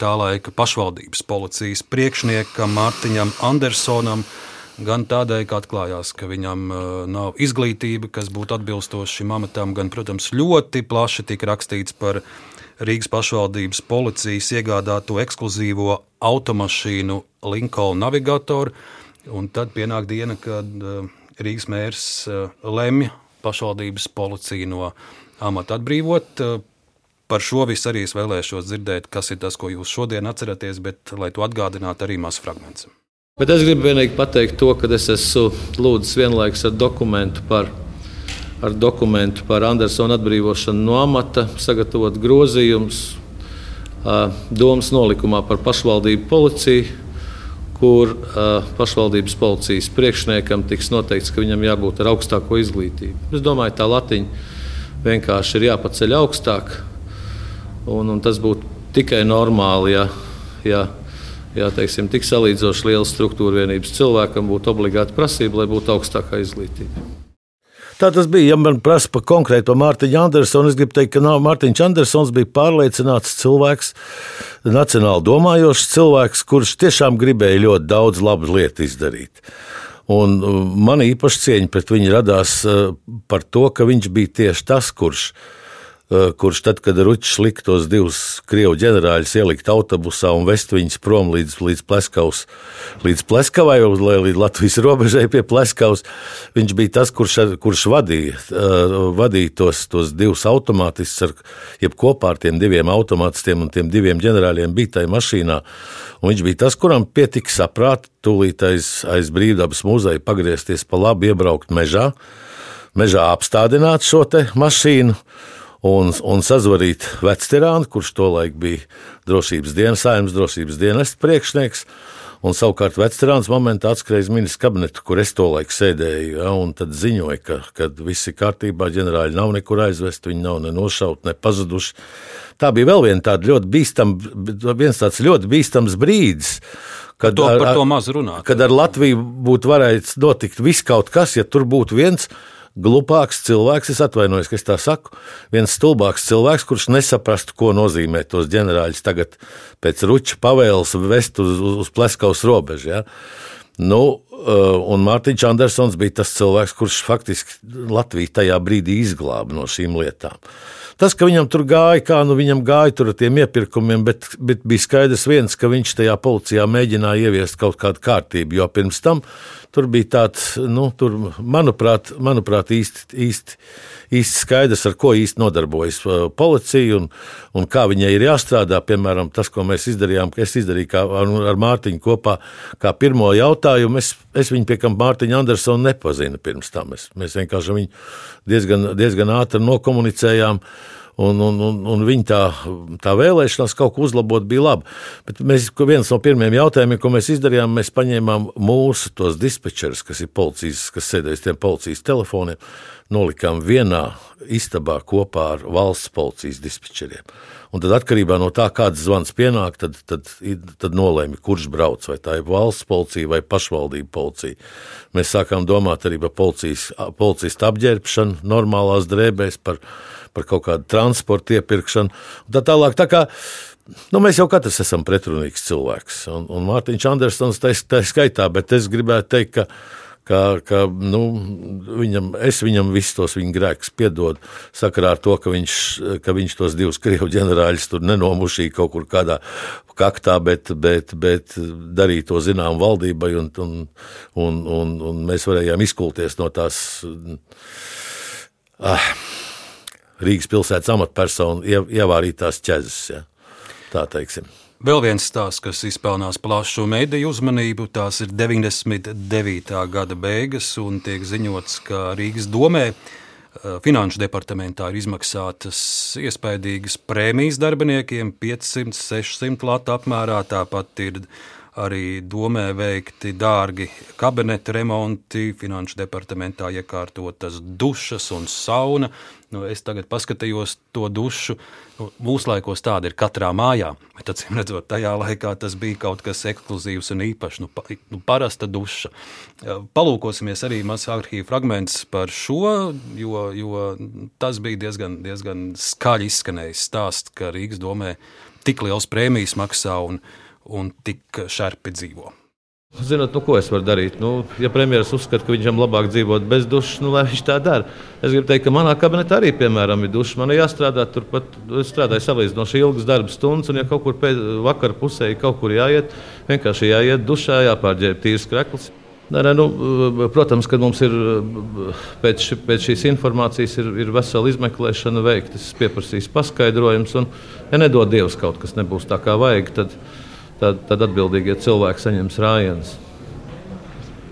tā laika pašvaldības policijas priekšniekam Mārtiņam Andersonam. Gan tādēļ, ka atklājās, ka viņam uh, nav izglītība, kas būtu atbilstoša šim amatam, gan, protams, ļoti plaši tika rakstīts par Rīgas pašvaldības policijas iegādāto ekskluzīvo automašīnu Lincoln Navigatoru. Un tad pienāk diena, kad uh, Rīgas mērs uh, lemj pašvaldības policiju no amata atbrīvot. Uh, Par šo visu arī es vēlēšos dzirdēt, kas ir tas, ko jūs šodien atceraties, bet, lai to atgādinātu, arī mazs fragments. Bet es gribu vienīgi pateikt to, ka es esmu lūdzis vienlaikus ar dokumentu par, ar dokumentu par Andersona atbrīvošanu no amata, sagatavot grozījumus domas nolikumā par pašvaldību policiju, kur ā, pašvaldības policijas priekšniekam tiks noteikts, ka viņam jābūt ar augstāko izglītību. Es domāju, tā latiņa vienkārši ir jāpaceļ augstāk, un, un tas būtu tikai normāli, ja, ja ja teiksim, tik salīdzinoši liela struktūra vienības cilvēkam būtu obligāti prasība, lai būtu augstākā izglītība. Tā tas bija. Ja man prasa par konkrētu Mārtiņu Andersonu, es gribu teikt, ka nav, Mārtiņš Andersons bija pārliecināts cilvēks, nacionāli domājošs cilvēks, kurš tiešām gribēja ļoti daudz labu lietu izdarīt. Un uh, man īpaši cieņa pret viņu radās uh, par to, ka viņš bija tieši tas, kurš Eh, kurš tad, kad Ručs lika tos divus krievu ģenerāļus ielikt autobusā un vest viņus prom līdz, līdz Pleskavas, līdz Pleskavai, līdz Latvijas robežai pie Pleskavas, viņš bija tas, kurš, kurš vadīja, eh, vadīja tos, tos divus automātistus, jeb kopā ar tiem diviem automātistiem un tiem diviem ģenerāļiem bija tajā mašīnā. Un viņš bija tas, kuram pietika saprāta tūlīt aiz, aiz brīvdabas muzeja pagriezties pa labi, iebraukt mežā, mežā apstādināt šo mašīnu un, un sazvanīt vecterānu, kurš tolaik bija drošības dienas, saimnes drošības dienas priekšnieks. Un savukārt veterāns momentā atskrēja uz ministra kabinetu, kur es tolaik sēdēju, ja, un tad ziņoja, ka, ka viss ir kārtībā, ģenerāļi nav nekur aizvest, viņi nav ne nošauti, ne pazuduši. Tā bija vēl viena tāda ļoti bīstama, viens tāds ļoti bīstams brīdis. Kad, to, ar, par to maz runāt. Kad ar Latviju būtu varējis notikt viss kaut kas, ja tur būtu viens glupāks cilvēks, es atvainojos, ka es tā saku, viens stulbāks cilvēks, kurš nesaprastu, ko nozīmē tos ģenerāļus tagad pēc ruča pavēles vest uz, uz, uz Pleskavas robežu. Ja? Nu, uh, un Mārtiņš Andersons bija tas cilvēks, kurš faktiski Latviju tajā brīdī izglāba no šīm lietām. Tas, ka viņam tur gāja, kā nu viņam gāja tur ar tiem iepirkumiem, bet, bet bija skaidrs viens, ka viņš tajā policijā mēģināja ieviest kaut kādu kārtību, jo pirms tam tur bija tāds, nu, tur, manuprāt, manuprāt īsti, īsti, īsti skaidrs, ar ko īsti nodarbojas uh, policija un, un kā viņai ir jāstrādā. Piemēram, tas, ko mēs izdarījām, ka es izdarīju kā, ar, ar Mārtiņu kopā, kā pirmo jautājumu. Es, es viņu pie kam Mārtiņu Andersonu nepazinu pirms tam. Mēs, mēs vienkārši viņu diezgan, diezgan ātri nokomunicējām. Un, un, un, un viņa tā, tā vēlēšanās kaut ko uzlabot bija laba. Bet mēs, viens no pirmajiem jautājumiem, ko mēs izdarījām, mēs paņēmām mūsu tos dispečerus, kas ir policijas, kas sēdēs tiem policijas telefoniem, nolikām vienā istabā kopā ar valsts policijas dispečeriem. Un tad, atkarībā no tā, kāds zvans pienāk, tad, tad, tad nolēma, kurš brauc, vai tā ir valsts policija vai pašvaldība policija. Mēs sākām domāt arī par policijas, policijas apģērbšanu normālās drēbēs, par par kaut kādu transportu iepirkšanu. Tā tālāk. Tā kā, Nu, mēs jau katrs esam pretrunīgs cilvēks, un, un Mārtiņš Andersons tā, tā skaitā, bet es gribētu teikt, ka, ka, ka nu, viņam, es viņam visus tos viņa grēkus piedodu sakarā ar to, ka viņš, ka viņš tos divus krievu ģenerāļus tur nenomušīja kaut kur kādā kaktā, bet, bet, bet darīja to zinām valdībai, un, un, un, un, un mēs varējām izkulties no tās. Ah, Rīgas pilsētas amatpersonu ievārītās ķezas. Ja? Tā teiksim. Vēl viens stāsts, kas izpelnās plašu mediju uzmanību, tās ir 99. gada beigas, un tiek ziņots, ka Rīgas domē Finanšu departamentā ir izmaksātas iespaidīgas prēmijas darbiniekiem, 500, 600 latu apmērā. Tāpat ir arī domē veikti dārgi kabineta remonti, finanšu departamentā iekārtotas dušas un sauna. Nu, es tagad paskatījos to dušu. Nu, mūsdienās tāda ir katrā mājā, bet acīm redzot, tajā laikā tas bija kaut kas ekskluzīvs un īpašs. Nu, pa, nu, parasta duša. Palūkosimies arī mazs arhīvu fragments par šo, jo, jo tas bija diezgan, diezgan skaļi izskanējis stāsts, ka Rīgas domē tik liels prēmijas maksā un, un tik šarpi dzīvo. Zinot, nu, ko es varu darīt? Nu, ja premjerministrs uzskata, ka viņam labāk dzīvot bez dušas, nu, lai viņš tā dara. Es gribu teikt, ka manā kabinetā arī piemēram, ir duša. Man ir jāstrādā turpat. Es strādāju salīdzinoši ilgas darba stundas, un ja kaut kur pēc vakara pusē kaut kur jāiet, vienkārši jāiet dušā, jāpārģērb tīrs krekls. Nē, nē, nu, protams, ka mums ir pēc, ši, pēc šīs informācijas ir, ir vesela izmeklēšana veikta. Es pieprasīšu paskaidrojumus, un, ja nedod Dievs kaut kas nebūs tā kā vajag, tad, tad, tad atbildīgie cilvēki saņems rājienus.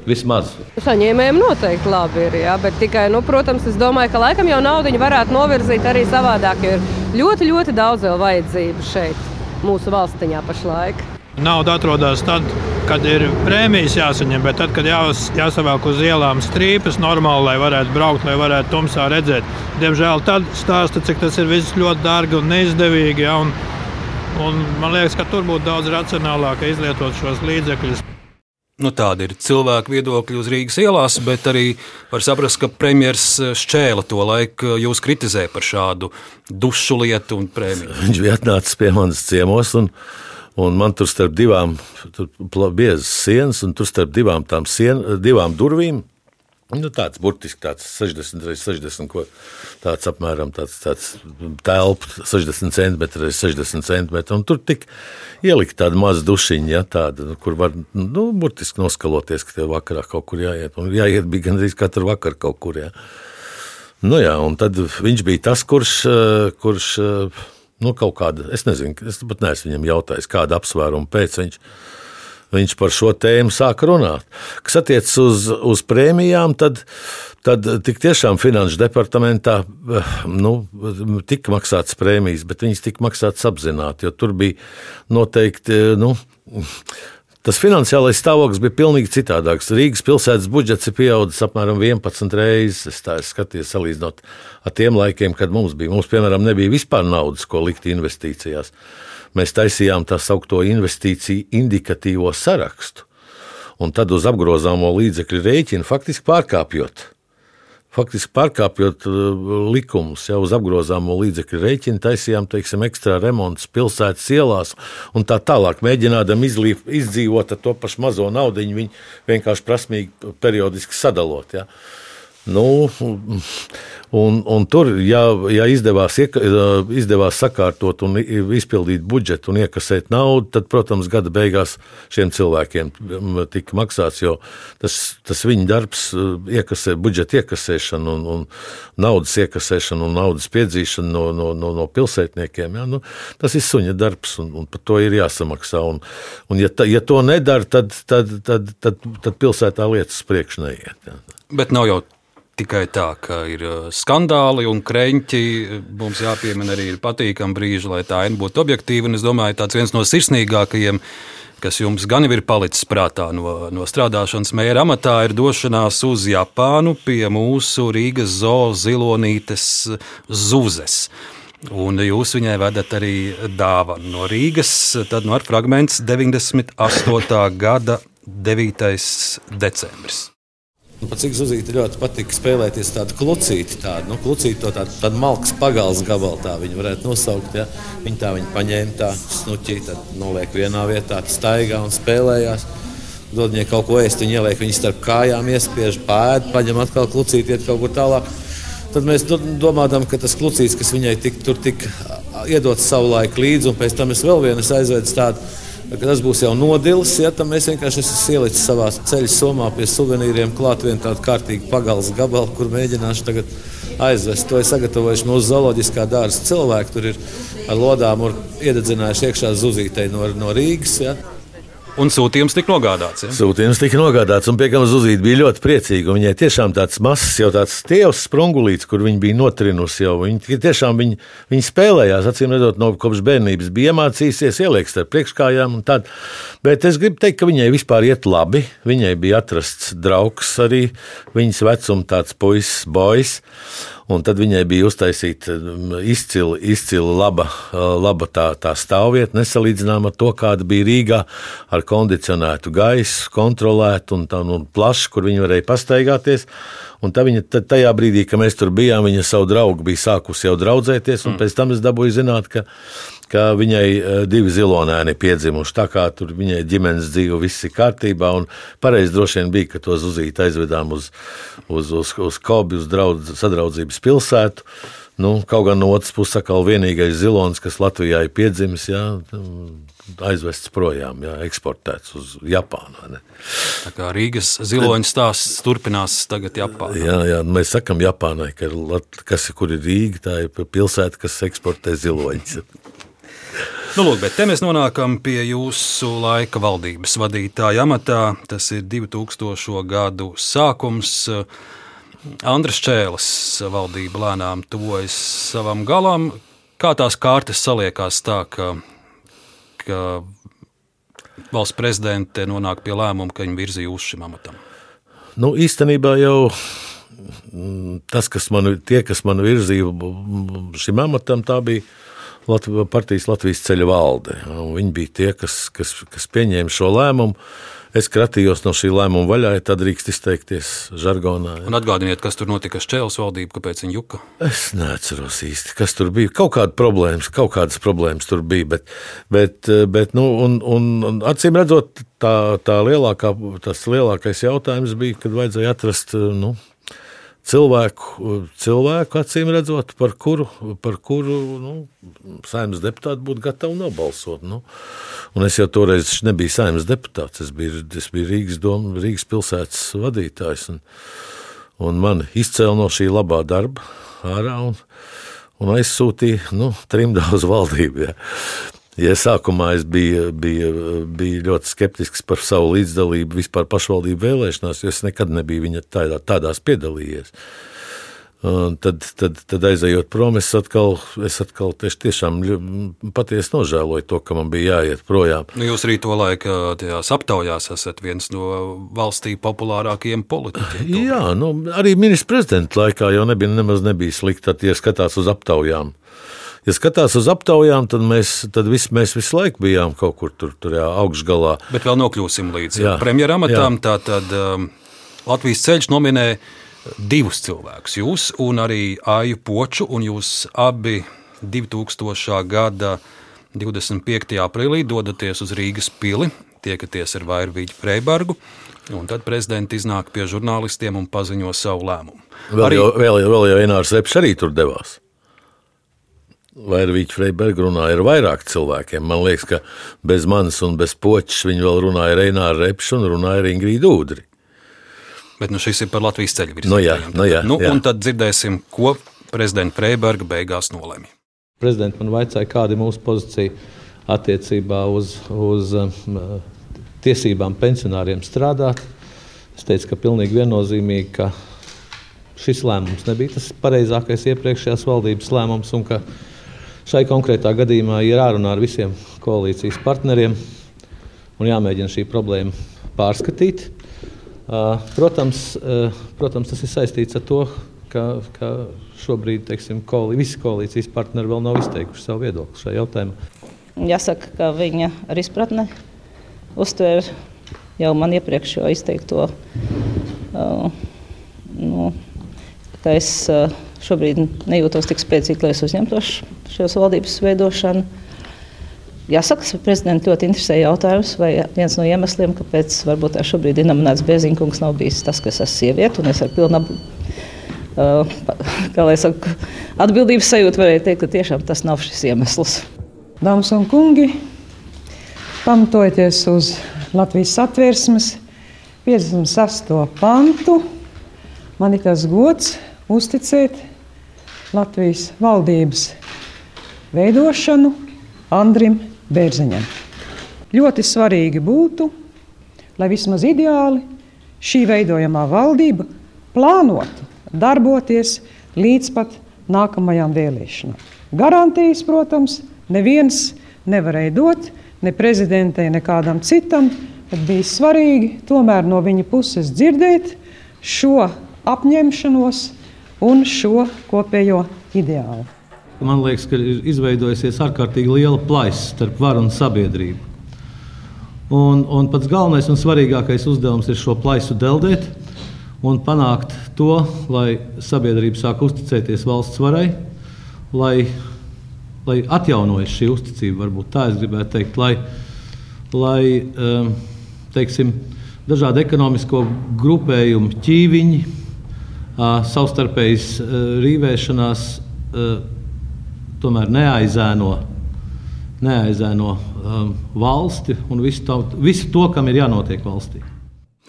Vismaz. Saņēmējiem noteikti labi ir, jā, bet tikai, nu, protams, es domāju, ka laikam jau naudu varētu novirzīt arī savādāk, jo ir ļoti, ļoti daudz vēl vajadzību šeit, mūsu valstiņā pašlaik. Nauda atrodas tad, kad ir prēmijas jāsaņem, bet tad, kad jās, jāsavelk uz ielām strīpas normāli, lai varētu braukt, lai varētu tumsā redzēt. Diemžēl tad stāsta, cik tas ir viss ļoti dārgi un neizdevīgi. Ja, un Un man liekas, ka tur būtu daudz racionālāk izlietot šos līdzekļus. Nu, tādi ir cilvēku viedokļi uz Rīgas ielās, bet arī var saprast, ka premjerministrs šķēla to laiku, jūs kritizē par šādu dušu lietu un prēmiju. Viņš bija atnācis pie manas ciemos, un, un man tur starp divām biezas sienas, un tur starp divām, sien, divām durvīm Nu, tāds burtiski tāds 60 reizes 60, ko tāds apmēram tāds, tāds telpa 60 cm reizes 60 cm. Un tur tik ielikt tādu mazu dušiņu, ja, tādu, kur var nu, burtiski noskaloties, ka tev vakarā kaut kur jāiet. Un jāiet bija gandrīz katru vakaru kaut kur. Ja. Nu, jā, un tad viņš bija tas, kurš, kurš nu, kaut kāda, es nezinu, es pat neesmu viņam jautājis, kāda apsvēruma pēc viņš viņš par šo tēmu sāka runāt. Kas attiecas uz, uz prēmijām, tad, tad tik tiešām Finanšu departamentā nu, tika maksātas prēmijas, bet viņas tika maksātas apzināti, jo tur bija noteikti. Nu, Tas finansiālais stāvoklis bija pilnīgi citādāks. Rīgas pilsētas budžets ir pieaudzis apmēram 11 reizes. Es tā skatos, salīdzinot ar tiem laikiem, kad mums bija. Mums, piemēram, nebija vispār naudas, ko likt investīcijās mēs taisījām tā saucamo investīciju indikatīvo sarakstu. Un tad uz apgrozāmo līdzekļu rēķinu faktiski pārkāpjot. Faktiski pārkāpjot uh, likumus, jau uz apgrozāmo līdzekļu rēķinu taisījām teiksim, ekstra remontus pilsētas ielās un tā tālāk. Mēģinām izdzīvot ar to pašu mazo naudu, viņi vienkārši prasmīgi periodiski sadalot. Ja. Nu, un, un tur, ja, ja izdevās, izdevās sakārtot un izpildīt budžetu un iekasēt naudu, tad, protams, gada beigās šiem cilvēkiem tika maksāts, jo tas, tas viņa darbs, iekasē, budžeta iekasēšana un, un naudas iekasēšana un naudas piedzīšana no, no, no, no pilsētniekiem, ja, nu, tas ir suņa darbs un, un par to ir jāsamaksā. Un, un ja, ta, ja to nedara, tad, tad, tad, tad, tad pilsētā lietas priekš neiet. Ja. Bet nav jau tikai tā, ka ir uh, skandāli un kreņķi. Mums jāpiemina arī patīkami brīži, lai tā aina būtu objektīva. Un es domāju, tāds viens no sirsnīgākajiem, kas jums gan ir palicis prātā no, no strādāšanas mēra amatā, ir došanās uz Japānu pie mūsu Rīgas zoo zilonītes Zuzes. Un jūs viņai vedat arī dāvanu no Rīgas, tad no nu ar fragments 98. gada 9. decembris. Un pat cik Zuzīte ļoti patika spēlēties tādu klucīti, tādu, nu, klucīti to tādu, tādu malkas pagals gabalu, tā viņi varētu nosaukt. Ja? Viņi tā viņi paņēma tā snuķī, tad noliek vienā vietā, staigā un spēlējās. Dod viņai kaut ko ēst, viņi ieliek viņu starp kājām, iespiež pēdu, paņem atkal klucīti, iet kaut kur tālāk. Tad mēs domājam, ka tas klucītis, kas viņai tik, tur tika iedots savu laiku līdzi, un pēc tam es vēl vienu aizvedu tādu tas būs jau nodilis, ja, mēs vienkārši esam ielicis savā ceļa somā pie suvenīriem klāt vienu tādu kārtīgu pagals gabalu, kur mēģināšu tagad aizvest. To ir sagatavojuši mūsu zooloģiskā dārza cilvēki. Tur ir ar lodām iededzinājuši iekšā zuzītei no, no Rīgas. Ja. Un sūtījums tika nogādāts. Ja? Sūtījums tika nogādāts, un piekam Zuzīte bija ļoti priecīga. Viņai tiešām tāds mazs, jau tāds tievs sprungulīts, kur viņa bija notrinusi. Viņa tiešām viņa, viņa spēlējās, acīm redzot, no kopš bērnības bija iemācījusies, ieliek starp priekškājām. Bet es gribu teikt, ka viņai vispār iet labi. Viņai bija atrasts draugs arī viņas vecuma tāds puisis, boys. Un tad viņai bija uztaisīta um, izcila, izcila laba, laba tā, tā stāvvieta, nesalīdzināma ar to, kāda bija Rīgā, ar kondicionētu gaisu, kontrolētu un tādu nu, plašu, kur viņi varēja pastaigāties. Un tā viņa tajā brīdī, kad mēs tur bijām, viņa savu draugu bija sākusi jau draudzēties, un mm. pēc tam es dabūju zināt, ka ka viņai eh, divi zilonēni piedzimuši. Tā kā tur viņai ģimenes dzīve viss ir kārtībā, un pareizi droši vien bija, ka to zuzīti aizvedām uz, uz, uz, uz Kobi, uz draudz, sadraudzības pilsētu. Nu, kaut gan no otras puses, atkal vienīgais zilonis, kas Latvijā ir piedzimis, jā, aizvests projām, jā, eksportēts uz Japānu. Ne? Tā kā Rīgas ziloņa stāsts turpinās tagad Japānā. Jā, jā mēs sakam Japānai, ka kas, kur ir Rīga, tā ir pilsēta, kas eksportē ziloņus. Nu, lūk, bet te mēs nonākam pie jūsu laika valdības vadītāja amatā. Tas ir 2000. gadu sākums. Andris Čēlis valdība lēnām tuvojas savam galam. Kā tās kārtas saliekās tā, ka, ka valsts prezidente nonāk pie lēmuma, ka viņa virzīja uz šim amatam? Nu, īstenībā jau mm, tas, kas man, tie, kas man virzīja šim amatam, tā bija Latvijas partijas Latvijas ceļa valde. Viņi bija tie, kas, kas, kas pieņēma šo lēmumu. es kratījos no šī lēmuma vaļā, ja tā drīkst izteikties žargonā. Ja. Un atgādiniet, kas tur notika ar Čēles valdību, kāpēc viņa juka? Es neatceros īsti, kas tur bija. Kaut kāda problēmas, kaut kādas problēmas tur bija, bet, bet, bet nu, un, un, un acīm redzot, tā, tā lielākā, tas lielākais jautājums bija, kad vajadzēja atrast, nu, cilvēku, cilvēku acīm redzot, par kuru, par kuru nu, saimnes deputāti būtu gatavi nobalsot. Nu. Un es jau toreiz nebiju saimnes deputāts, es biju, es biju Rīgas, doma, Rīgas pilsētas vadītājs. Un, un man izcēla no šī labā darba ārā un, un aizsūtīja nu, trimdā uz valdību. Ja. Ja sākumā es biju, biju, biju ļoti skeptisks par savu līdzdalību vispār pašvaldību vēlēšanās, jo es nekad nebiju viņa tādā, tādās piedalījies. Un tad, tad, tad aizejot prom, es atkal, es atkal tiešām patiesi nožēloju to, ka man bija jāiet projām. Nu, jūs arī to laiku tajās aptaujās esat viens no valstī populārākajiem politiķiem. Jā, nu, arī ministra prezidenta laikā jau nebija, nemaz nebija slikti, ja skatās uz aptaujām. Ja skatās uz aptaujām, tad mēs, tad vis, mēs visu laiku bijām kaut kur tur, tur jā, augšgalā. Bet vēl nokļūsim līdz premjeramatām. Tātad um, Latvijas ceļš nominēja divus cilvēkus. Jūs un arī Aiju Poču, un jūs abi 2000. gada 25. aprīlī dodaties uz Rīgas pili, tiekaties ar Vairvīģu Freibergu. Un tad prezidents iznāk pie žurnālistiem un paziņo savu lēmumu. Vēl arī, jau, vēl, vēl jau Inārs Repš arī tur devās. Vai ar Vīķu Freibergu runāja ar vairāk cilvēkiem? Man liekas, ka bez manis un bez počas viņi vēl runāja ar Reināru Repšu un runāja ar Ingrīdu Udri. Bet nu, šis ir par Latvijas ceļu virzieniem. Nu, jā, nu, jā, nu, jā. Un tad dzirdēsim, ko prezidenta Freiberga beigās nolēma. Prezidents man vaicāja, kāda ir mūsu pozīcija attiecībā uz, uz um, tiesībām pensionāriem strādāt. Es teicu, ka pilnīgi viennozīmīgi, ka šis lēmums nebija tas pareizākais iepriekšējās valdības lēmums un ka Šai konkrētā gadījumā ir jārunā ar visiem koalīcijas partneriem un jāmēģina šī problēma pārskatīt. Protams, protams tas ir saistīts ar to, ka, ka šobrīd teiksim, koalī, visi koalīcijas partneri vēl nav izteikuši savu viedokli šajā jautājumā. Jāsaka, ka viņa ar izpratni uztvēra jau man iepriekš izteikto. Uh, nu, es uh, šobrīd nejūtos tik spēcīgi, lai es uzņemtos šos valdības veidošanu. Jāsaka, ka prezidentam ļoti interesē jautājums, vai viens no iemesliem, kāpēc varbūt šobrīd ir nominēts Bezinkungs, nav bijis tas, ka es esmu sieviete un es ar pilnu uh, saku, atbildības sajūtu varēju teikt, ka tiešām tas nav šis iemesls. Dāmas un kungi, pamatojoties uz Latvijas satversmes 56. pantu, man ir tas gods uzticēt Latvijas valdības veidošanu Andrim Bērziņam. Ļoti svarīgi būtu, lai vismaz ideāli šī veidojamā valdība plānotu darboties līdz pat nākamajām vēlēšanām. Garantijas, protams, neviens nevarēja dot ne prezidentei, ne kādam citam, bet bija svarīgi tomēr no viņa puses dzirdēt šo apņemšanos un šo kopējo ideālu. Man liekas, ka ir izveidojusies ārkārtīgi liela plaisa starp varu un sabiedrību. Un, un pats galvenais un svarīgākais uzdevums ir šo plaisu deldēt un panākt to, lai sabiedrība sāk uzticēties valsts varai, lai, lai atjaunojas šī uzticība. Varbūt tā es gribētu teikt, lai, lai um, teiksim, dažādu ekonomisko grupējumu ķīviņi, savstarpējas rīvēšanās tomēr neaizēno, neaizēno valsti un visu, tā, visu to, kam ir jānotiek valstī.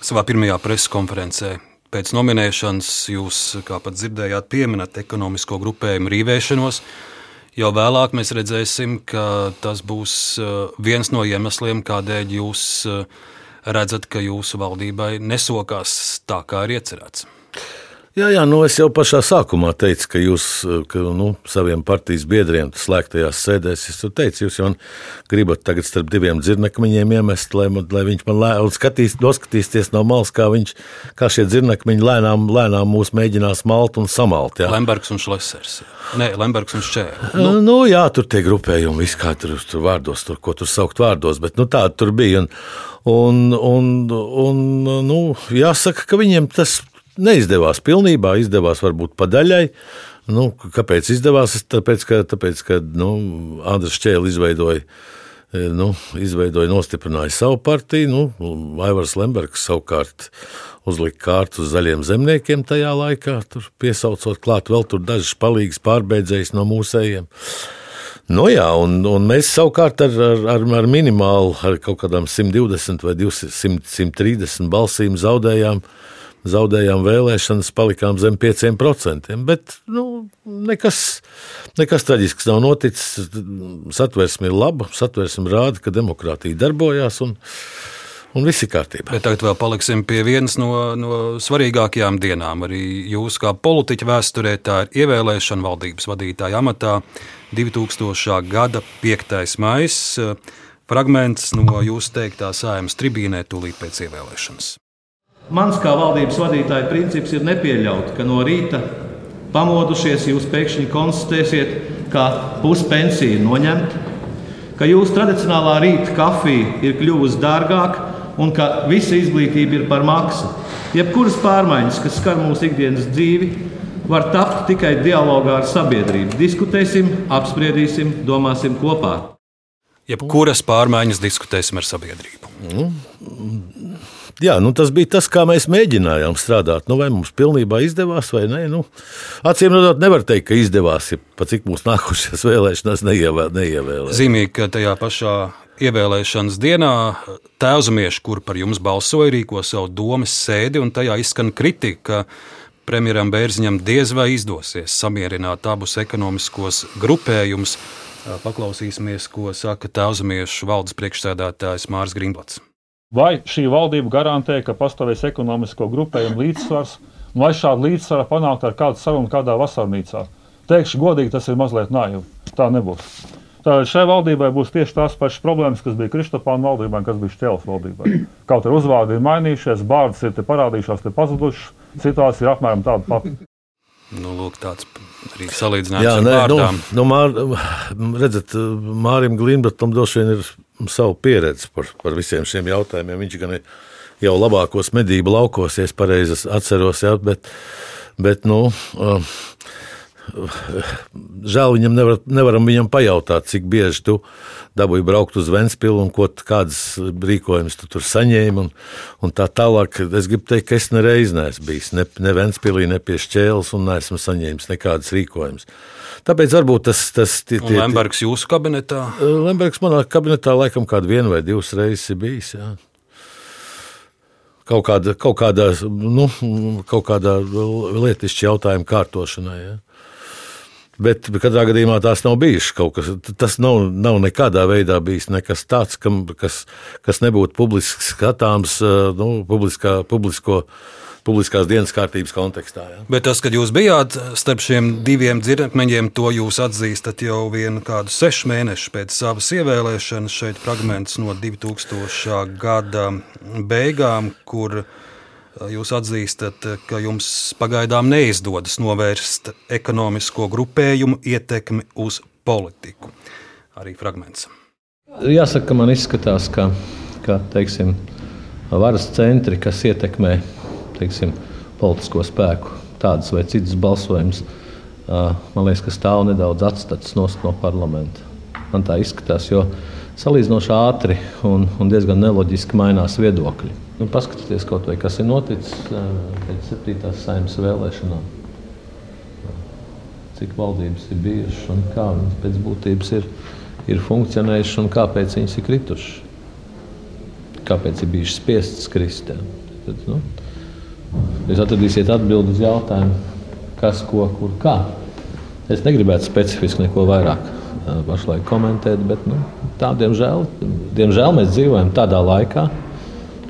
Savā pirmajā preses konferencē pēc nominēšanas jūs, kā pat dzirdējāt, pieminat ekonomisko grupējumu rīvēšanos. Jau vēlāk mēs redzēsim, ka tas būs viens no iemesliem, kādēļ jūs redzat, ka jūsu valdībai nesokās tā, kā ir iecerēts. Jā, jā, nu es jau pašā sākumā teicu, ka jūs ka, nu, saviem partijas biedriem slēgtajās sēdēs, teicu, jūs jau gribat tagad starp diviem dzirnakmeņiem iemest, lai, man, lai viņš man lēnām skatīs, noskatīsties no malas, kā, viņš, kā šie dzirnakmeņi lēnām, lēnām mūs mēģinās malt un samalt. Jā. Lembergs un Šlesers. Nē, Lembergs un Šķēle. Nu. nu, jā, tur tie grupējumi, viss kā tur, tur vārdos, tur, ko tur saukt vārdos, bet nu, tāda tur bija. Un, un, un, un nu, jāsaka, ka viņiem tas neizdevās pilnībā, izdevās varbūt pa daļai. Nu, kāpēc izdevās? Tāpēc, ka, tāpēc, ka nu, Andris Čēlis izveidoja, e, nu, izveidoja, nostiprināja savu partiju. Nu, Aivars Lembergs savukārt uzlika kārtu uz zaļiem zemniekiem tajā laikā, piesaucot klāt vēl dažus palīgus pārbeidzējus no mūsējiem. Nu, jā, un, un mēs savukārt ar, ar, ar, ar minimālu, ar kaut kādām 120 vai 200, 130 balsīm zaudējām uh, zaudējām vēlēšanas, palikām zem 5%. Bet nu, nekas, nekas traģisks nav noticis. Satversme ir laba, satversme rāda, ka demokrātija darbojās. Un, Un viss ir kārtībā. Bet tagad vēl paliksim pie vienas no, no svarīgākajām dienām. Arī jūs, kā politiķa vēsturē, tā ir ievēlēšana valdības vadītāja amatā 2000. gada 5. maija. Fragments no jūsu teiktā sājuma tribīnē tūlīt pēc ievēlēšanas. Mans kā valdības vadītāja princips ir nepieļaut, ka no rīta pamodušies jūs pēkšņi konstatēsiet, ka puspensija ir noņemta, ka jūsu tradicionālā rīta kafija ir kļuvusi dārgāka un ka visa izglītība ir par maksu. Jebkuras pārmaiņas, kas skar mūsu ikdienas dzīvi, var tapt tikai dialogā ar sabiedrību. Diskutēsim, apspriedīsim, domāsim kopā. Jebkuras pārmaiņas diskutēsim ar sabiedrību. Nu, jā, nu tas bija tas, kā mēs mēģinājām strādāt. Nu, vai mums pilnībā izdevās vai nē? Nu, acīm redzot, nevar teikt, ka izdevās, ja pat cik mūsu nākošais vēlēšanās neievēlēja. Zīmīgi, ka tajā pašā ievēlēšanas dienā tēvzemieši, kur par jums balsoja, rīko savu domas sēdi, un tajā izskan kritika. Premjeram Bērziņam diez vai izdosies samierināt abus ekonomiskos grupējumus. Paklausīsimies, ko saka tēvzemiešu valdes priekšsēdētājs Mārs Grīmblats. Vai šī valdība garantē, ka pastāvēs ekonomisko grupējumu līdzsvars, un vai šādu līdzsvaru panākt ar kādu sarunu kādā vasarnīcā? Teikšu godīgi, tas ir mazliet naivi. Tā nebūs. Tātad šai valdībai būs tieši tās pašas problēmas, kas bija Kristofāna valdībai, kas bija Šķēles valdībai. Kaut arī uzvārdi ir mainījušies, bārdas ir te parādījušās, te pazudušas, situācija ir apmēram tāda pati. Nu, lūk, tāds arī salīdzinājums Jā, ar nē. Nu, nu, mār, redzat, Mārim Glīnbatam droši vien ir savu pieredzi par, par visiem šiem jautājumiem. Viņš gan ir jau labākos medību laukos, ja es pareizi atceros, jā, bet, bet nu, uh, žēl viņam nevar, nevaram viņam pajautāt, cik bieži tu dabūji braukt uz Vēnspilu un ko, kādas rīkojumus tu tur saņēmi. Un, un tā tālāk, es gribu teikt, ka es nereiz neesmu bijis ne, ne Vēnspilī, ne pie šķēles un neesmu saņēmis nekādas rīkojumus. Tāpēc varbūt tas ir. Lembergs jūsu kabinetā? Lembergs manā kabinetā laikam kādu vienu vai divas reizes ir bijis. Jā kaut kāda, kaut kādā, nu, kaut kādā lietišķa jautājuma kārtošanai. Ja. Bet katrā gadījumā tās nav bijušas kaut kas. Tas nav, nav nekādā veidā bijis nekas tāds, kam, kas, kas nebūtu publiski skatāms nu, publiskā, publisko. Publiskās dienas kārtības kontekstā. Ja. Bet tas, kad jūs bijāt starp šiem diviem dzirdekmeņiem, to jūs atzīstat jau vienu kādu sešu mēnešu pēc savas ievēlēšanas. Šeit fragments no 2000. gada beigām, kur uh, Jūs atzīstat, ka jums pagaidām neizdodas novērst ekonomisko grupējumu ietekmi uz politiku. Arī fragments. Jāsaka, man izskatās, ka, ka teiksim, varas centri, kas ietekmē teiksim, politisko spēku, tādas vai citas balsojumus, man liekas, ka stāv nedaudz atstāts no parlamenta. Man tā izskatās, jo salīdzinoši ātri un, un diezgan neloģiski mainās viedokļi. Nu, paskatieties, kaut vai, kas ir noticis pēc septītās saimnes vēlēšanām. Cik valdības ir bijušas un kā viņas pēc būtības ir, ir funkcionējušas un kāpēc viņas ir kritušas. Kāpēc ir bijušas spiestas krist? Tad, nu, jūs atradīsiet atbildi uz jautājumu, kas, ko, kur, kā. Es negribētu specifiski neko vairāk pašlaik komentēt, bet nu, tā, diemžēl, diemžēl mēs dzīvojam tādā laikā,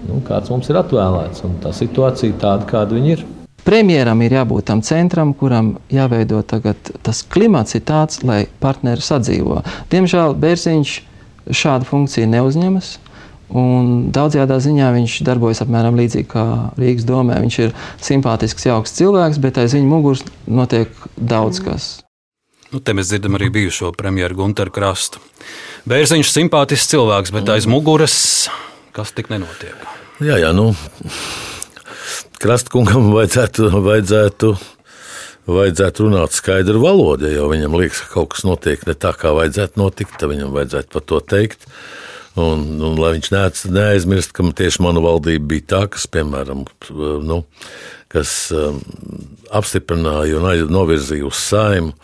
nu, kāds mums ir atvēlēts. Tā situācija ir tāda, kāda viņa ir. Premjeram ir jābūt tam centram, kuram jāveido tas klimats, ir tāds, lai partneri sadzīvo. Diemžēl Bērziņš šādu funkciju neuzņemas. Un daudzajā ziņā viņš darbojas apmēram līdzīgi kā Rīgas domē. Viņš ir simpātisks, jauks cilvēks, bet aiz viņa muguras notiek daudz kas. Nu, te mēs dzirdam arī bijušo premjeru Gunteru Krastu. Bērziņš ir simpātisks cilvēks, bet aiz muguras kas tik nenotiek. Jā, jā, nu, Krastkungam vajadzētu, vajadzētu, vajadzētu runāt skaidru valodu. Ja viņam liekas, ka kaut kas notiek ne tā, kā vajadzētu notikt, tad viņam vajadzētu par to teikt. Un, un lai viņš neaizmirst, ka tieši mana valdība bija tā, kas, piemēram, nu, kas um, apstiprināja un novirzīja uz saimu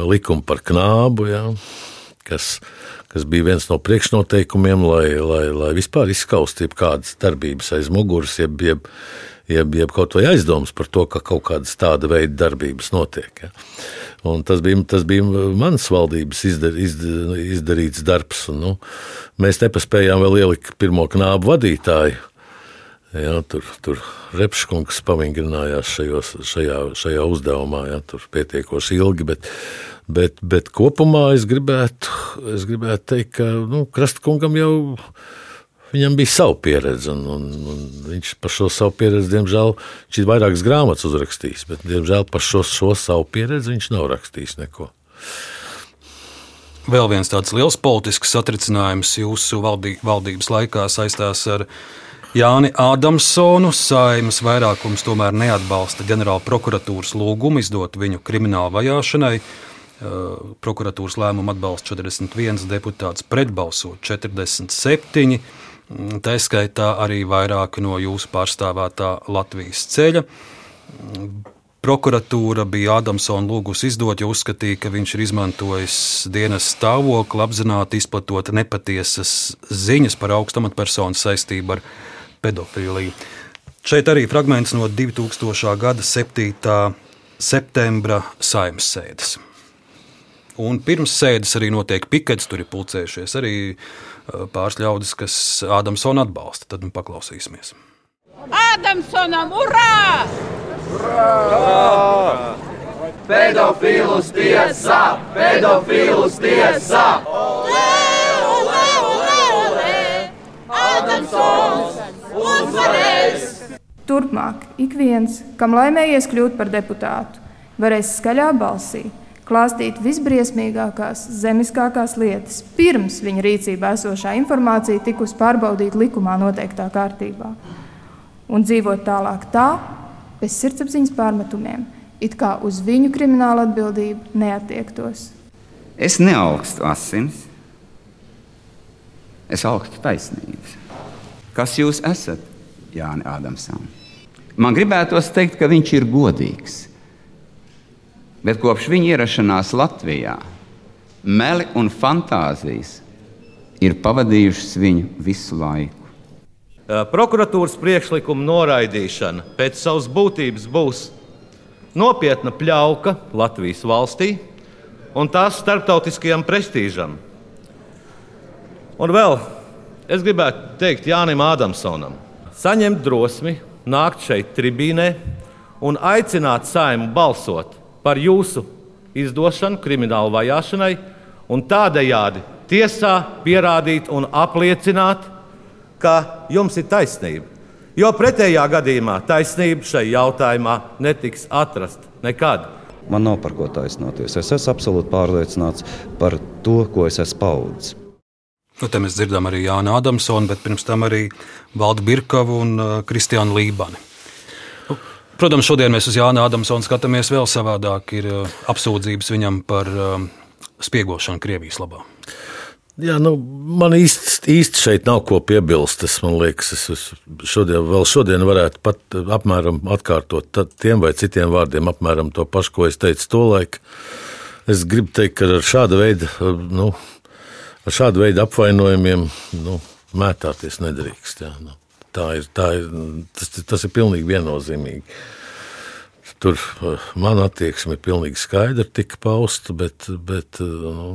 likumu par knābu, ja, kas, kas bija viens no priekšnoteikumiem, lai, lai, lai vispār izskaust kādas darbības aiz muguras, jeb, jeb, jeb, jeb kaut vai aizdomas par to, ka kaut kādas tāda veida darbības notiek. Ja. Un tas, bija, tas bija mans valdības izdar, izdar, izdarīts darbs. Un, nu, mēs nepaspējām vēl ielikt pirmo knābu vadītāju. Ja, tur tur Repškungs pavingrinājās šajos, šajā, šajā uzdevumā, ja, tur pietiekoši ilgi, bet, bet, bet kopumā es gribētu, es gribētu teikt, ka nu, Krastkungam jau Viņam bija sava pieredze, un, un, un viņš par šo savu pieredzi, diemžēl, viņš ir vairākas grāmatas uzrakstījis, bet, diemžēl, par šo, šo savu pieredzi viņš nav rakstījis neko. Vēl viens tāds liels politisks satricinājums jūsu valdī, valdības laikā saistās ar Jāni Ādamsonu. Saimas vairākums tomēr neatbalsta ģenerāla prokuratūras lūgumu izdot viņu kriminālu vajāšanai. Prokuratūras lēmumu atbalsta 41 deputāts, pretbalsot 47. Tā skaitā arī vairāki no jūsu pārstāvētā Latvijas ceļa. Prokuratūra bija Ādamsona lūgus izdot, jo uzskatīja, ka viņš ir izmantojis dienas stāvokli, apzināti izplatot nepatiesas ziņas par augstu amatpersonu saistību ar pedofīliju. Šeit arī fragments no 2000. gada 7. septembra saimnes sēdes. Un pirms sēdes arī notiek pikets, tur ir pulcējušies arī pāris ļaudis, kas Ādamsonu atbalsta. Tad nu paklausīsimies. Ādamsonam, urā! urā! Pedofīlus tiesā! Pedofīlus tiesā! Olē, olē, olē, olē! Ādamsons uzvarēs! Turpmāk ik viens, kam laimējies kļūt par deputātu, varēs skaļā balsī klāstīt visbriesmīgākās, zemiskākās lietas, pirms viņa rīcībā esošā informācija tikusi pārbaudīta likumā noteiktā kārtībā, un dzīvot tālāk tā, bez sirdsapziņas pārmetumiem, it kā uz viņu kriminālu atbildību neatiektos. Es neaugstu asins, es augstu taisnības. Kas jūs esat, Jānis Ādamsons? Man gribētos teikt, ka viņš ir godīgs bet kopš viņa ierašanās Latvijā meli un fantāzijas ir pavadījušas viņu visu laiku. Prokuratūras priekšlikuma noraidīšana pēc savas būtības būs nopietna pļauka Latvijas valstī un tās starptautiskajam prestižam. Un vēl es gribētu teikt Jānim Ādamsonam, saņemt drosmi, nākt šeit tribīnē un aicināt saimu balsot par jūsu izdošanu kriminālu vajāšanai un tādējādi tiesā pierādīt un apliecināt, ka jums ir taisnība. Jo pretējā gadījumā taisnība šai jautājumā netiks atrasta nekad. Man nav par ko taisnoties. Es esmu absolūti pārliecināts par to, ko es esmu paudzis. Nu, te mēs dzirdam arī Jānu Adamsonu, bet pirms tam arī Valdu Birkavu un uh, Kristiānu Lībani. Protams, šodien mēs uz Jānu Adamsonu skatāmies vēl savādāk. Ir uh, apsūdzības viņam par uh, spiegošanu Krievijas labā. Jā, nu, man īsti, īsti šeit nav ko piebilst. Es, man liekas, es, šodien, vēl šodien varētu pat apmēram atkārtot tiem vai citiem vārdiem apmēram to pašu, ko es teicu tolaik. Es gribu teikt, ka ar šāda veida, nu, ar šāda veida apvainojumiem nu, mētāties nedrīkst. Jā, nu. Tā ir, tā ir, tas, tas ir pilnīgi viennozīmīgi. Tur uh, man attieksme ir pilnīgi skaidra, tika pausta, bet, bet uh, nu,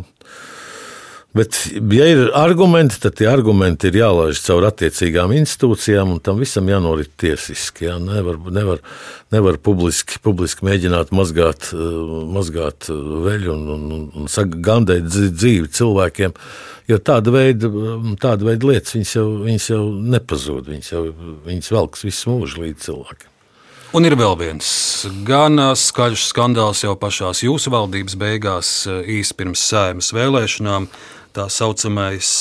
Bet, ja ir argumenti, tad tie argumenti ir jālaiž caur attiecīgām institūcijām, un tam visam jānorit tiesiski. Jā. Nevar, nevar, nevar publiski, publiski mēģināt mazgāt, eh, mazgāt eh, veļu un, un, un gandēt dzīvi cilvēkiem. Jo tāda veida, tāda veida lietas viņas jau, viņas jau nepazūd. Viņas, jau, viņas velks visu mūžu līdz cilvēkiem. Un ir vēl viens gan skaļš skandāls jau pašā jūsu valdības beigās, īsi pirms sēmas vēlēšanām tā saucamais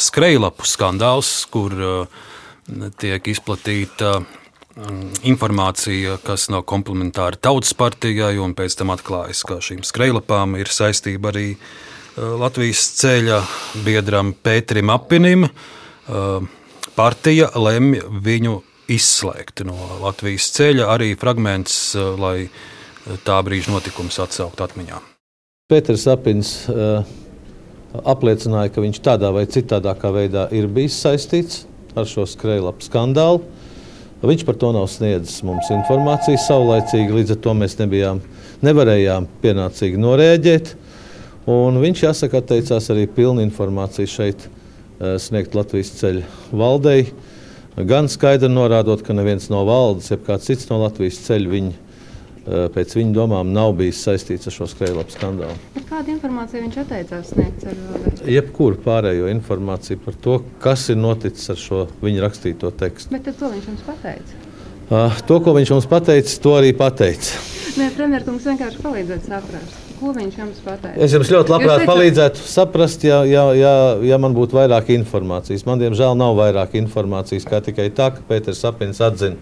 skrejlapu skandāls, kur tiek izplatīta informācija, kas nav komplementāra tautas partijai, un pēc tam atklājas, ka šīm skrejlapām ir saistība arī Latvijas ceļa biedram Pēterim Apinim. Partija lemj viņu izslēgt no Latvijas ceļa, arī fragments, lai tā brīža notikums atsauktu atmiņā. Pēters Apins uh, apliecināja, ka viņš tādā vai citā veidā ir bijis saistīts ar šo skrejlapu skandālu. Viņš par to nav sniedzis mums informāciju saulaicīgi, līdz ar to mēs nebijām, nevarējām pienācīgi norēģēt. Un viņš, jāsaka, atteicās arī pilnu informāciju šeit eh, sniegt Latvijas ceļu valdei. Gan skaidri norādot, ka neviens no valdes, jeb kāds cits no Latvijas ceļu viņa pēc viņa domām nav bijis saistīts ar šo skrejlapu skandālu. Bet kādu informāciju viņš atteicās sniegt? Jebkuru pārējo informāciju par to, kas ir noticis ar šo viņa rakstīto tekstu. Bet to viņš mums pateica. Uh, to, ko viņš mums pateica, to arī pateica. Nē, premjerkungs vienkārši palīdzēt saprast. Ko viņš jums pateica? Es jums ļoti labprāt teicat... palīdzētu saprast, ja, ja, ja, ja man būtu vairāk informācijas. Man, diemžēl, nav vairāk informācijas kā tikai tā, ka Pēters Sapins atzina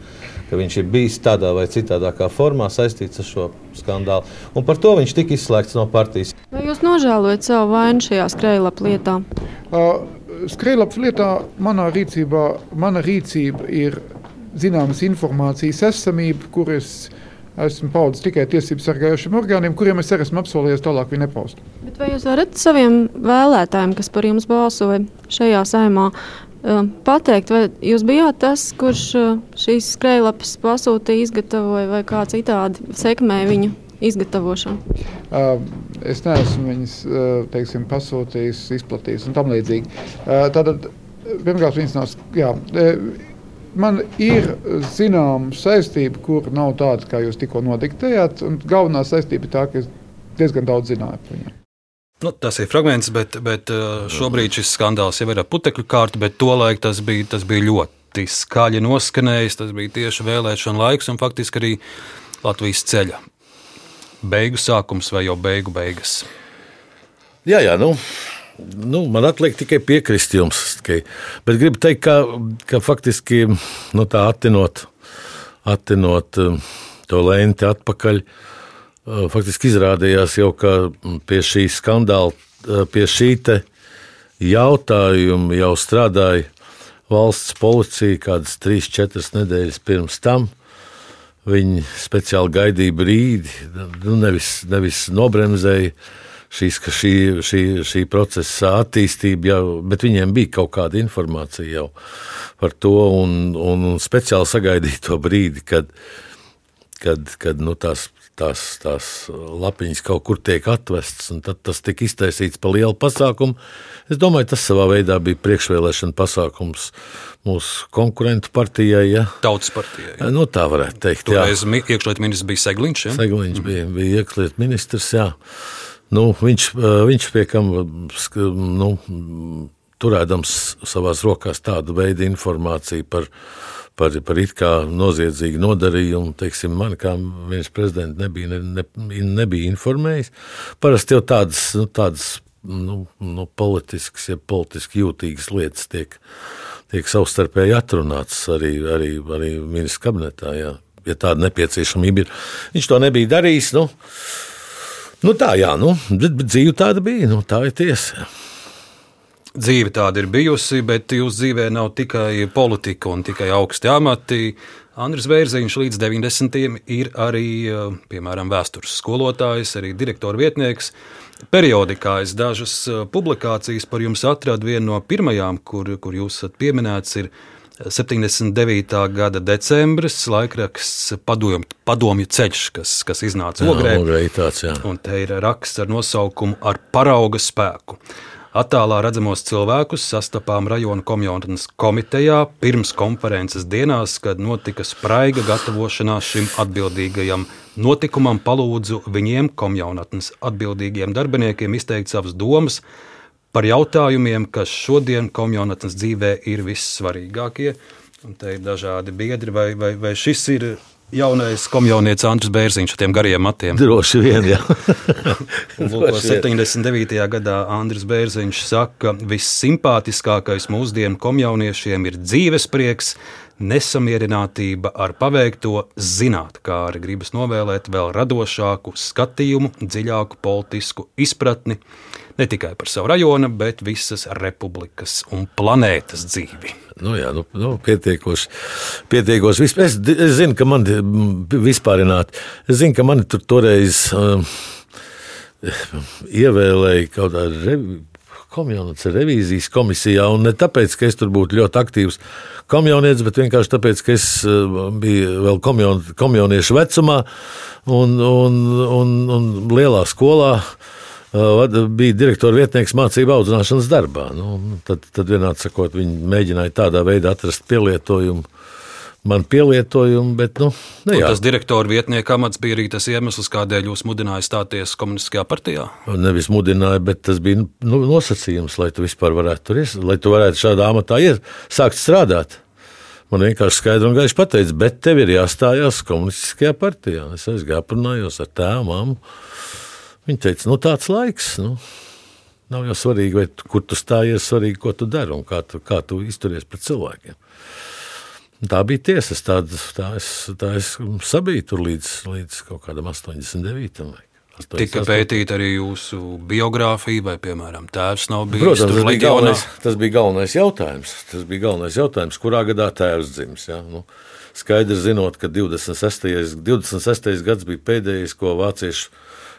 ka viņš ir bijis tādā vai citādā formā saistīts ar šo skandālu. Un par to viņš tika izslēgts no partijas. Vai jūs nožēlojat savu vainu šajā skrejlapu lietā? Uh, skrejlapu lietā manā rīcībā, mana rīcība ir zināmas informācijas esamība, kuras esmu paudis tikai tiesību sargājošiem orgāniem, kuriem es arī esmu apsolījies tālāk viņu nepaust. Bet vai jūs varat saviem vēlētājiem, kas par jums balsoja šajā saimā, pateikt, vai jūs bijāt tas, kurš šīs skrejlapas pasūtīja, izgatavoja vai kā citādi sekmēja viņu izgatavošanu? Es neesmu viņas teiksim, pasūtījis, izplatījis un tam līdzīgi. Tātad, pirmkārt, viņas nav. Jā, Man ir zināma saistība, kur nav tāda, kā jūs tikko nodiktējāt. Galvenā saistība ir tā, ka es diezgan daudz zināju par viņu. Nu, tas ir fragments, bet, bet uh, šobrīd šis skandāls jau ir ar putekļu kārtu, bet tolaik tas bija, tas bija ļoti skaļi noskanējis. Tas bija tieši vēlēšana laiks un faktiski arī Latvijas ceļa beigu sākums vai jau beigu beigas. Jā, jā, nu. Nu, man atliek tikai piekrist jums, tikai. bet gribu teikt, ka, ka faktiski nu, tā attinot, attinot um, to lenti atpakaļ, uh, faktiski izrādījās jau, ka pie šī skandāla, eh, pie šī jautājuma jau strādāja valsts policija kādas 3-4 nedēļas pirms tam. Viņi speciāli gaidīja brīdi, nu, nevis, nevis nobremzēja šīs, šī, šī, šī procesa attīstību, jau, bet viņiem bija kaut kāda informācija jau par to, un, un speciāli sagaidīja to brīdi, kad, kad, kad nu, tās tās, tās lapiņas kaut kur tiek atvestas, un tas tika iztaisīts par lielu pasākumu. Es domāju, tas savā veidā bija priekšvēlēšana pasākums mūsu konkurentu partijai. Ja? Tautas partijai. Ja. Nu, tā varētu teikt. Toreiz iekšlietu ministrs bija Segliņš. Ja? Segliņš bija, bija iekšlietu ministrs. Jā. Nu, viņš, viņš pie kam nu, turēdams savās rokās tādu veidu informāciju par par, par it kā noziedzīgu nodarījumu. Teiksim, man kā viens prezidents nebija, ne, ne, nebija informējis. Parasti jau tādas, nu, tādas nu, nu, politiskas, ja politiski jūtīgas lietas tiek, tiek savstarpēji atrunātas arī, arī, arī ministra kabinetā. Jā. Ja tāda nepieciešamība ir, viņš to nebija darījis. Nu, nu tā, jā, nu, bet, bet dzīve tāda bija. Nu, tā ir tiesa dzīve tāda ir bijusi, bet jūsu dzīvē nav tikai politika un tikai augsti amati. Andris Bērziņš līdz 90. ir arī, eh, piemēram, vēstures skolotājs, arī direktora vietnieks. Periodikā es dažas eh, publikācijas par jums atradu. Viena no pirmajām, kur, kur jūs esat pieminēts, ir 79. gada decembris, laikraksts Padomju, padomju ceļš, kas, kas iznāca Ogrē. Jā, ogrē tāds, jā. Un te ir raksts ar nosaukumu Ar parauga spēku. Attālā redzamos cilvēkus sastapām rajona komjaunas komitejā pirms konferences dienās, kad notika spraiga gatavošanās šim atbildīgajam notikumam. Palūdzu viņiem, komjaunatnes atbildīgiem darbiniekiem, izteikt savas domas par jautājumiem, kas šodien komjaunatnes dzīvē ir vissvarīgākie. Un te ir dažādi biedri, vai, vai, vai šis ir jaunais komjaunietis Andris Bērziņš ar tiem gariem matiem. Droši vien, jā. Lūk, 79. gadā Andris Bērziņš saka, ka vissimpātiskākais mūsdienu komjauniešiem ir dzīvesprieks, nesamierinātība ar paveikto, zināt, kā arī gribas novēlēt vēl radošāku skatījumu, dziļāku politisku izpratni ne tikai par savu rajonu, bet visas republikas un planētas dzīvi. Nu, jā, nu, nu, pietiekoši. pietiekoši. Es, es zinu, ka man vispārināti, es zinu, ka mani tur toreiz um, ievēlēja kaut kādā revi, komjaunietes revīzijas komisijā, ne tāpēc, ka es tur būtu ļoti aktīvs komjaunietis, bet vienkārši tāpēc, ka es uh, biju vēl komjaun, komjauniešu vecumā un, un, un, un lielā skolā. Uh, bija direktora vietnieks mācību audzināšanas darbā. Nu, tad, tad vienādi sakot, viņi mēģināja tādā veidā atrast pielietojumu. Man pielietojumu, bet nu, ne, nu tas direktora vietnieka amats bija arī tas iemesls, kādēļ jūs mudinājāt stāties komunistiskajā partijā. Nevis mudināja, bet tas bija nu, nosacījums, lai tu vispār varētu tur ies, lai tu varētu šādā amatā ies, sākt strādāt. Man vienkārši skaidri un gaiši pateica, bet tev ir jāstājās komunistiskajā partijā. Es aizgāju, aprunājos ar tēvu, māmu. Viņa teica, nu tāds laiks. Nu. Nav jau svarīgi, vai, kur tu stājies, svarīgi, ko tu dari un kā tu, kā tu izturies pret cilvēkiem. Tā bija tiesa. Tā, tā, es, tā es sabiju tur līdz, līdz kaut kādam 89. Vai. Tika pētīta arī jūsu biogrāfija, vai, piemēram, tēvs nav bijis Protams, tas bija, galvenais, tas bija galvenais jautājums. Tas bija galvenais jautājums, kurā gadā tēvs dzimis. Ja? Nu, skaidrs zinot, ka 26. 26. gads bija pēdējais, ko vācieši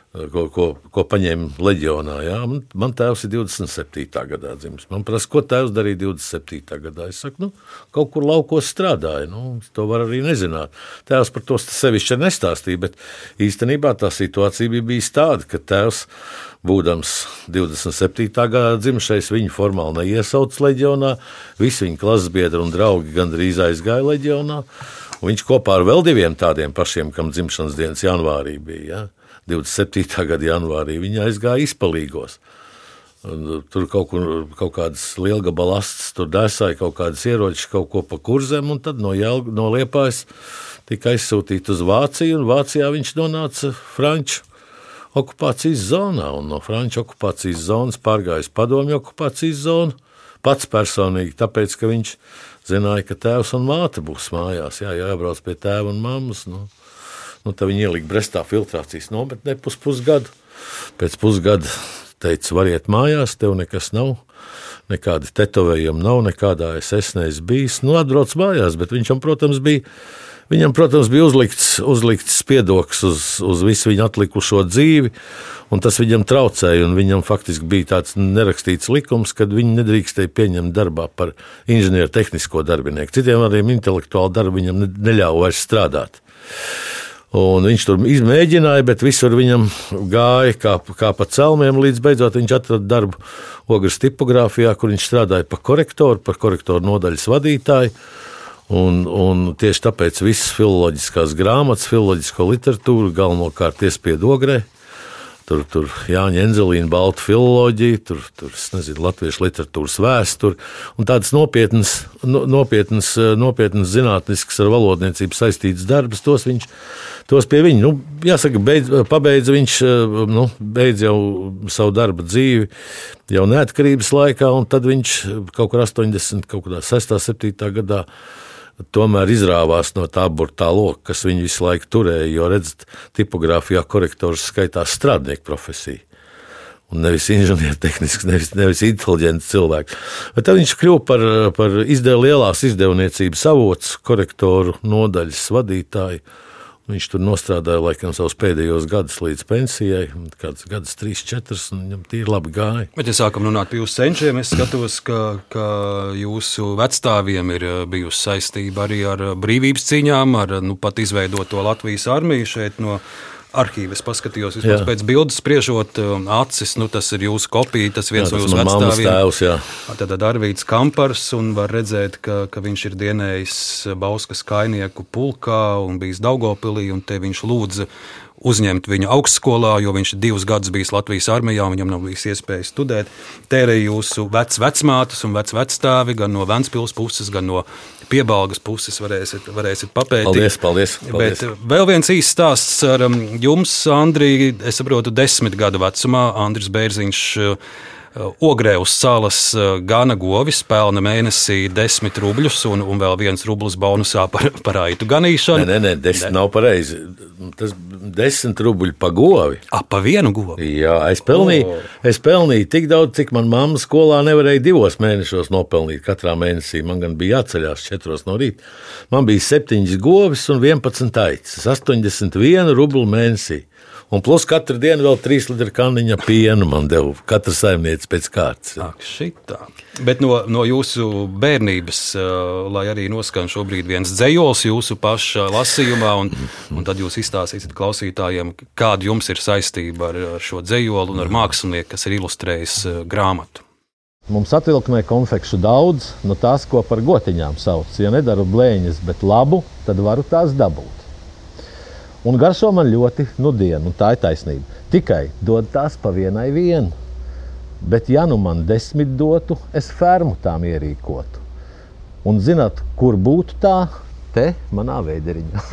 ko, ko, ko paņēma leģionā. Jā. Man, man tēvs ir 27. gadā dzimis. Man prasa, ko tēvs darīja 27. gadā. Es saku, nu, kaut kur laukos strādāja. Nu, to var arī nezināt. Tēvs par to sevišķi nestāstīja, bet īstenībā tā situācija bija bijusi tāda, ka tēvs, būdams 27. gadā dzimšais, viņu formāli neiesauc leģionā. Visi viņa klases biedri un draugi gandrīz aizgāja leģionā. Viņš kopā ar vēl diviem tādiem pašiem, kam dzimšanas dienas janvārī bija. Ja? 27. gada janvārī viņa aizgāja izpalīgos. Un uh, tur kaut, kur, kaut kādas liela balasts, tur desāja kaut kādas ieročus, kaut ko pa kurzem, un tad no, Jelga, no Liepājas tika aizsūtīts uz Vāciju, un Vācijā viņš nonāca Franču okupācijas zonā, un no Franču okupācijas zonas pārgājis padomju okupācijas zonu. Pats personīgi, tāpēc, ka viņš zināja, ka tēvs un māte būs mājās, jā, jābrauc pie tēva un mammas. Nu. Nu, tad viņi ielika Brestā filtrācijas nometnē pus pusgadu. Pēc pusgada teica, variet mājās, tev nekas nav. Nekādi tetovējumi nav, nekādā es neesmu bijis. Nu, atbrauc mājās, bet viņam, protams, bija, viņam, protams, bija uzlikts, uzlikts spiedoks uz, uz visu viņa atlikušo dzīvi, un tas viņam traucēja. Viņam faktiski bija tāds nerakstīts likums, ka viņi nedrīkstēja pieņemt darbā par inženieru tehnisko darbinieku. Citiem vārdiem, intelektuāli darbu viņam neļāva vairs strādāt. Un viņš tur izmēģināja, bet visur viņam gāja kā, kā pa celmiem. Līdz beidzot viņš atrada darbu ogles tipogrāfijā, kur viņš strādāja par korektoru, par korektoru nodaļas vadītāju. Un, un tieši tāpēc visas filoloģiskās grāmatas, filoloģisko literatūru galvenokārt iespiedu ogrē. Tur, tur Jāņa Enzelīna, Baltu filoloģija, tur, tur nezinu, latviešu literatūras vēsture un tādas nopietnas, nopietnas, nopietnas zinātniskas ar valodniecību saistītas darbus. Tos viņš tos pie viņa, nu, jāsaka, beidz, pabeidza viņš nu, beidz jau savu darba dzīvi jau neatkarības laikā, un tad viņš kaut kur 80, kaut kādā 6, 7 gadā tomēr izrāvās no tā burtā loka, kas viņu visu laiku turēja. Jo, redzat, tipogrāfijā korektors skaitās strādnieku profesija. Un nevis inženiertehnisks, nevis, nevis inteliģents cilvēks. Bet tad viņš kļuva par, par izdev, lielās izdevniecības avots, korektoru nodaļas vadītāju Viņš tur nostrādāja laikam savus pēdējos gadus līdz pensijai, kāds gadus, trīs, četrus, un viņam tīri labi gāja. Bet, ja sākam runāt par jūsu senčiem, es skatos, ka, ka jūsu vecstāviem ir eh, bijusi saistība arī ar brīvības cīņām, ar nu, pat izveidoto Latvijas armiju šeit no arhīvu. Es paskatījos, vismaz pēc bildes spriežot, acis, nu, tas ir jūsu kopija, tas viens jā, no jūsu vecstāviem. Tad Arvīts Kampars, un var redzēt, ka, ka viņš ir dienējis Bauskas kainieku pulkā un bijis Daugopilī, un te viņš lūdza uzņemt viņu augstskolā, jo viņš divus gadus bijis Latvijas armijā, viņam nav bijis iespēja studēt. Ir jūsu vecmātes un vecvectāvi gan no Ventspils puses, gan no piebalgas puses varēsiet, varēsiet papētīt. Paldies, paldies, paldies. Bet vēl viens īsts stāsts ar um, jums, Andrija. Es saprotu, desmit gadu vecumā Andris Bērziņš Ogrē uz salas uh, gana govis pelna mēnesī 10 rubļus un, un vēl viens rublis bonusā par, par aitu ganīšanu. Nē, nē, nē 10 ne. nav pareizi. Tas 10 rubļi pa govi. A, pa vienu govi? Jā, es pelnīju, oh. es pelnīju tik daudz, cik man mamma skolā nevarēja divos mēnešos nopelnīt. Katrā mēnesī man gan bija jāceļās 4 no rīta. Man bija 7 govis un 11 aitas. 81 rubļu mēnesī. Un plus katru dienu vēl trīs litru kanniņa piena man deva. Katra saimniece pēc kārtas. Ak, šitā. Bet no, no jūsu bērnības, uh, lai arī noskan šobrīd viens dzējols jūsu paša lasījumā, un, un tad jūs izstāstīsiet klausītājiem, kāda jums ir saistība ar, ar šo dzējolu un ar mākslinieku, kas ir ilustrējis uh, grāmatu. Mums atvilknē konfekšu daudz, no tās, ko par gotiņām sauc. Ja nedaru blēņas, bet labu, tad varu tās dabūt. Un garšo man ļoti nudienu, un tā ir taisnība. Tikai dod tās pa vienai vienu. Bet, ja nu man desmit dotu, es fermu tām ierīkotu. Un zināt, kur būtu tā, te manā veideriņā.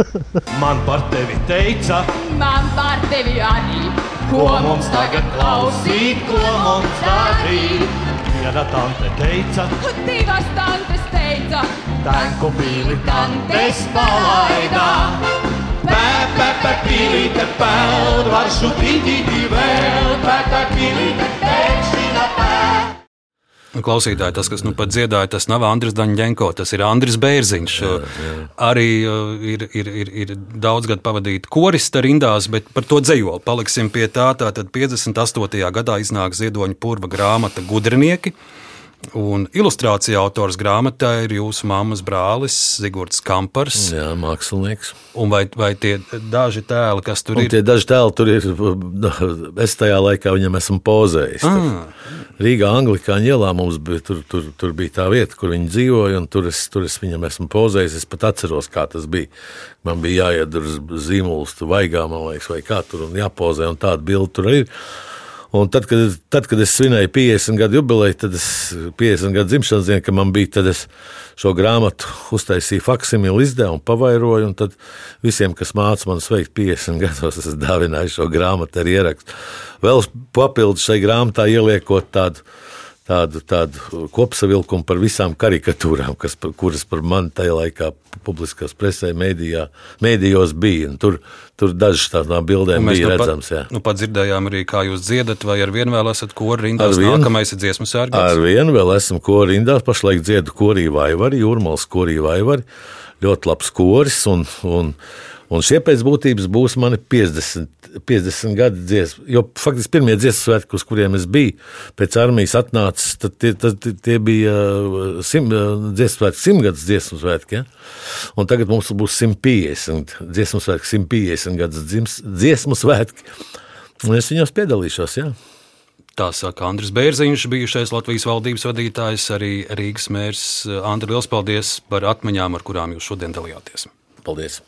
man par tevi teica, man par tevi arī. Ko mums tagad klausīt, ko mums darīt? Viena tante teica, divas tantes teica, tanku pīli tantes palaidā. Pēpē, pīlīte peld, varšu tītītī vēl, pēpē, pīlīte pēkšņa peld. Klausītāji, tas, kas nu pat dziedāja, tas nav Andris Daņģenko, tas ir Andris Bērziņš. Jā, jā. Arī uh, ir, ir, ir, ir daudz gadu pavadīt korista rindās, bet par to dzējoli paliksim pie tā. Tātad 58. gadā iznāk Ziedoņa purva grāmata Gudrinieki. Un ilustrācija autors grāmatā ir jūsu mammas brālis Zigorts Kampars. Jā, mākslinieks. Un vai, vai tie daži tēli, kas tur un ir? Tie daži tēli tur ir. Es tajā laikā viņam esmu pozējis. Ah. Rīgā, Anglikāņu ielā mums bija, tur, tur, tur bija tā vieta, kur viņi dzīvoja, un tur es, tur es viņam esmu pozējis. Es pat atceros, kā tas bija. Man bija jāiet uz zīmolus, vaigā, man liekas, vai kā tur, un jāpozē, un tāda bilde tur ir. Un tad, kad, tad, kad es svinēju 50 gadu jubileju, tad es 50 gadu dzimšanas dienu, kad man bija, tad es šo grāmatu uztaisīju faksimilu izdevumu, pavairoju, un tad visiem, kas māca man sveikt 50 gados, es dāvināju šo grāmatu ar ierakstu. Vēl papildus šai grāmatai ieliekot tādu tādu, tādu kopsavilkumu par visām karikatūrām, kas, kuras par mani tajā laikā publiskās presē, mēdījā, mēdījos bija. Tur, tur dažas tādām bildēm bija nu redzams. Pat, nu, pat dzirdējām arī, kā jūs dziedat, vai ar vienu vēl esat kori rindās. Ar vienu, nākamais ir dziesmu sērgas. Ar vienu vēl esmu kori rindās, pašlaik dziedu korī vaivari, jūrmals korī vaivari. Ļoti labs koris un, un Un šie pēc būtības būs mani 50, 50 gadi dziesmu. Jo faktiski pirmie dziesmu svētki, uz kuriem es biju, pēc armijas atnācis, tad tie, tad tie bija uh, sim, uh, dziesmu svētki, simtgadus dziesmu svētki. Ja? Un tagad mums būs 150 dziesmu svētki, 150 gadus dziesmu svētki. Un es viņos piedalīšos. Ja? Tā saka Andris Bērziņš, bijušais Latvijas valdības vadītājs, arī Rīgas mērs. Andri, liels paldies par atmiņām, ar kurām jūs šodien dalījāties. Paldies!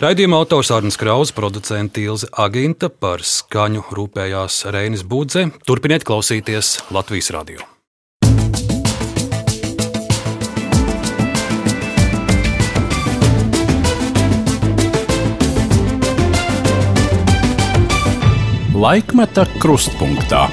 Raidījuma autors Arnēs Krauss, producents Ilze Aginta par skaņu rūpējās Reinis Budze. Turpiniet klausīties Latvijas radio. Laikmeta krustpunktā.